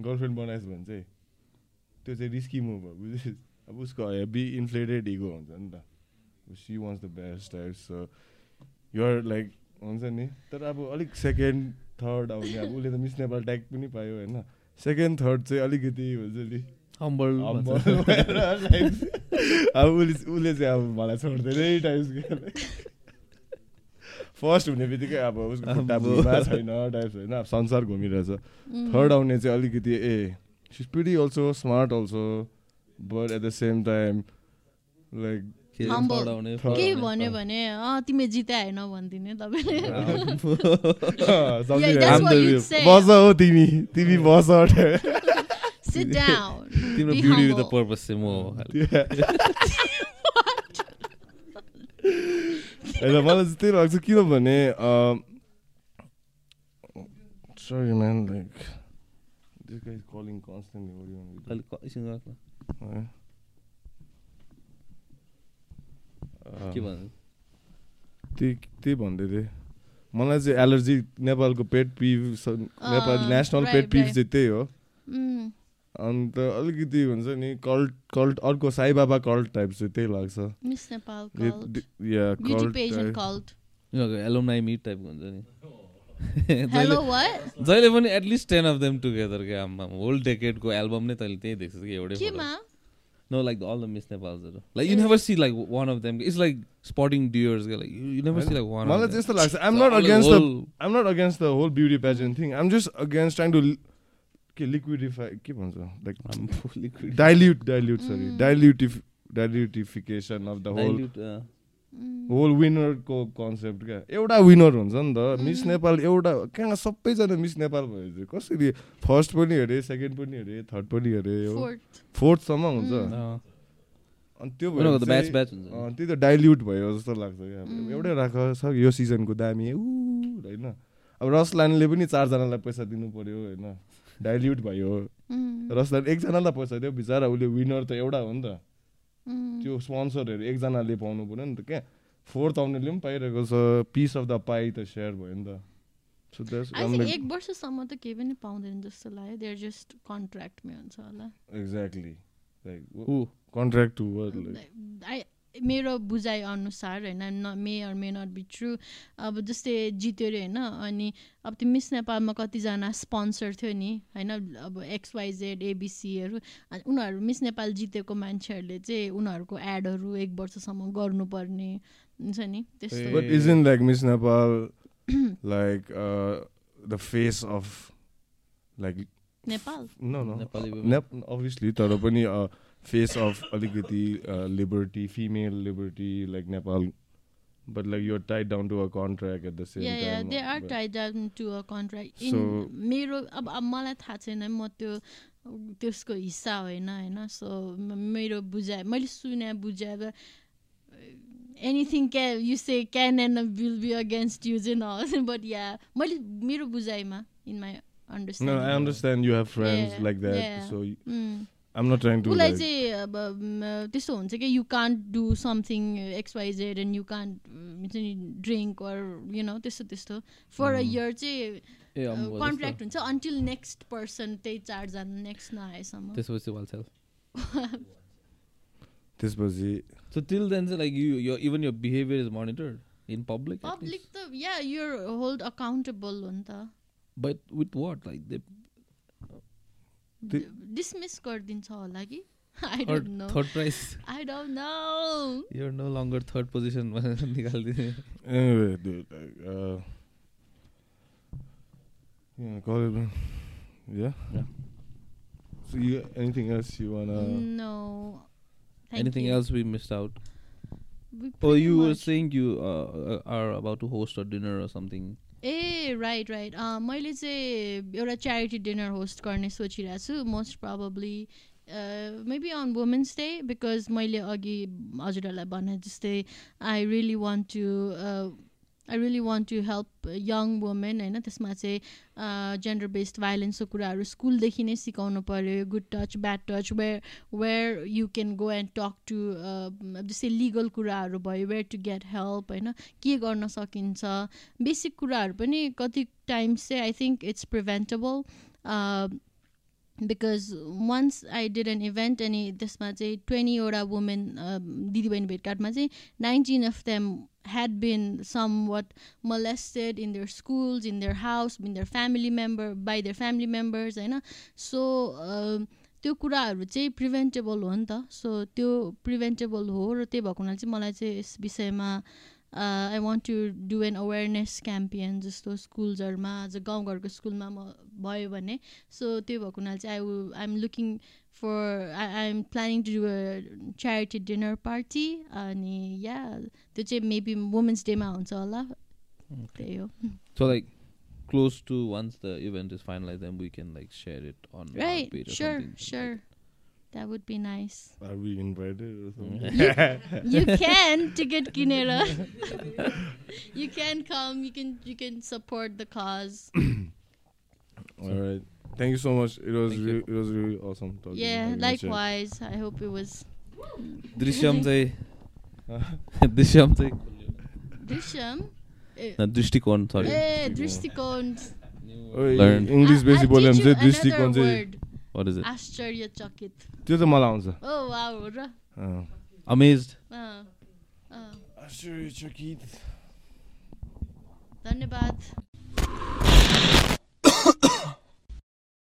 गर्लफ्रेन्ड बनाइस् भने चाहिँ त्यो चाहिँ रिस्की मुभ हो बुझिस् अब उसको हेभी इन्फ्लेटेड इगो हुन्छ नि त। She wants the best you're like हुन्छ नि? तर अब अलिक सेकेन्ड थर्ड आउने अब उसले त मिस नेपाल ट्याग पनि पायो होइन। सेकेन्ड थर्ड चाहिँ अलिकति हुन्छ नि हम्बल अब उसले उसले चाहिँ अब मलाई छोड्दैन टाइप्स फर्स्ट हुने बित्तिकै अब उसको छैन टाइप्स होइन। अब संसार घुमिरहेछ। थर्ड आउने चाहिँ अलिकति ए सिज पिडी also smart also but at the same time like के भन्यो भने तिमी जिता होइन भनिदिने तपाईँले। बस हो तिमी। तिमी बस तिम्रो ब्युटी विथ पर्पस चाहिँ म होइन मलाई चाहिँ त्यही लाग्छ किनभने like this guys calling constantly के भन्नु? त्यही त्यही भन्दै थिएँ। मलाई चाहिँ एलर्जी नेपालको पेट पिभ नेपाल नेसनल पेट पिभ चाहिँ त्यही हो। अन्त अलिकति हुन्छ नि कल्ट कल्ट अर्को साई बाबा कल्ट टाइप चाहिँ त्यही लाग्छ। एलोनाइ मिट टाइपको हुन्छ नि। जहिले पनि at least ten of them together क्या होल डेकेडको एल्बम नै तैँले त्यही देख्छ कि एउटै No, like all the Miss Nepals. Like you never see like one of them. It's like spotting deers. Like you, never see like one. मलाई त्यस्तो लाग्छ I'm not against the I'm not against the whole beauty pageant thing. I'm just against trying to के liquidify के भन्छ like dilute dilute sorry dilutify dilutification of the whole whole विनरको concept क्या? एउटा winner हुन्छ नि त। मिस नेपाल एउटा कहाँ सबैजना मिस नेपाल भयो चाहिँ कसरी फर्स्ट पनि हेरेँ सेकेन्ड पनि हेरेँ थर्ड पनि हेरेँ फोर्थसम्म हुन्छ। अनि त्यो भयो त्यही त डाइल्युट भयो जस्तो लाग्छ क्या। एउटै राख छ यो सिजनको दामी ऊ होइन। अब रसलानले पनि चारजनालाई पैसा दिनु पऱ्यो होइन। डाइल्युट भयो। रसलान एकजनालाई पैसा दियो बिचरा उसले विनर त एउटा हो नि त। त्यो स्पोन्सरहरू एकजनाले पाउनु पऱ्यो नि त क्या। फोर्थ आउनेले पनि पाइरहेको छ पिस अफ द पाइ त सेयर भयो नि त। एक वर्षसम्म त केही पनि पाउँदैन जस्तो लाग्यो। देयर जस्ट कन्ट्र्याक्टमै हुन्छ होला। एक्ज्याक्टली लाइक कन्ट्र्याक्ट टु मेरो बुझाइ अनुसार होइन न may or may not be true अब जस्तै जित्यो अरे होइन अनि अब त्यो मिस नेपालमा कतिजना स्पोन्सर थियो नि होइन अब एक्सवाइजेड एबिसीहरू उनीहरू मिस नेपाल जितेको मान्छेहरूले चाहिँ उनीहरूको एडहरू एक वर्षसम्म गर्नुपर्ने हुन्छ नि त्यस्तो। Like Miss Nepal like the face of like Nepal no no obviously तर पनि फेस अफ अलिकति liberty female liberty like Nepal but like you're tied down to a contract at the same yeah, time. Yeah, they are tied down to a contract. In मेरो अब अब मलाई थाहा छैन म त्यो त्यसको हिस्सा होइन होइन? सो मेरो बुझाइ मैले सुने बुझाएर एनिथिङ क्या you say can and will be against you चाहिँ बट या मैले मेरो बुझाइमा in my understand No, I understand you have friends yeah, like that. Yeah. So. I'm not trying to. उसलाई like- चाहिँ अब त्यस्तो हुन्छ कि you can't do something XYZ and you can't हुन्छ नि ड्रिङ्क अर यु नो त्यस्तो त्यस्तो फर अ. इयर चाहिँ कन्ट्र्याक्ट हुन्छ अन्टिल नेक्स्ट पर्सन त्यही चारजना नेक्स्ट नआएसम्म त्यसपछि त्यसपछि सो टिल देन चाहिँ लाइक यु यो इभन यो behavior is monitored in public public त या युर होल्ड अकाउन्टेबल हो नि त but with what like dismiss गरिदिन्छ होला कि I don't know third prize I don't know you're no longer third position निकालिदिने anyway, dude. Like, uh, yeah, call it. man. Yeah. Yeah. So you anything else you wanna? No. Thank Anything you. else we missed out? We Oh, pretty you were much- saying you uh, are about to host a dinner or something. Ah right right मैले चाहिँ एउटा charity dinner host गर्ने सोचिरहेको छु most probably maybe on women's day because मैले अघि हजुरहरूलाई भने जस्तै I really want to I really want to help young women होइन त्यसमा चाहिँ जेन्डर बेस्ड भाइलेन्सको कुराहरू स्कुलदेखि नै सिकाउनु पऱ्यो good touch bad touch where where you can go and talk to जस्तै लिगल कुराहरू भयो वेयर टु गेट हेल्प होइन के गर्न सकिन्छ। बेसिक कुराहरू पनि कति टाइम्स चाहिँ I think it's preventable because once I did an event अनि त्यसमा चाहिँ ट्वेन्टीवटा वुमेन दिदीबहिनी भेटघाटमा चाहिँ nineteen of them had been somewhat molested in their schools, in their house, in their family member, by their family members, होइन? So त्यो कुराहरू चाहिँ प्रिभेन्टेबल हो नि त। सो त्यो प्रिभेन्टेबल हो र त्यही भएको हुनाले चाहिँ मलाई चाहिँ यस विषयमा I want to do an awareness campaign जस्तो स्कुल्सहरूमा अझ गाउँघरको स्कुलमा म भयो भने। सो त्यो भएको हुनाले चाहिँ I I am looking for I I am planning to do charity dinner party अनि या त्यो चाहिँ मेबी वुमेन्स डेमा हुन्छ होला। त्यही हो। So like close to once the event is finalized, then we can like share it on our right something. sure that would be nice Are we invited or something? Mm. you can ticket kinera you can come you can you can support the cause All right. Thank you so much. It was Thank you. re- it was really awesome talking. yeah likewise i hope it was Drishyam चाहिँ दृश्यम चाहिँ drishyam eh, न, दृष्टिकोण सरी eh दृष्टिकोण. English I- बेसी बोल्यो भने teach you चाहिँ दृष्टिकोण another चाहिँ वाट इज इट आश्चर्यचकित त्यो चाहिँ मलाई आउँछ। ओ वाउ हो र? अँ। अमेज्ड अँ, अँ। आश्चर्यचकित धन्यवाद।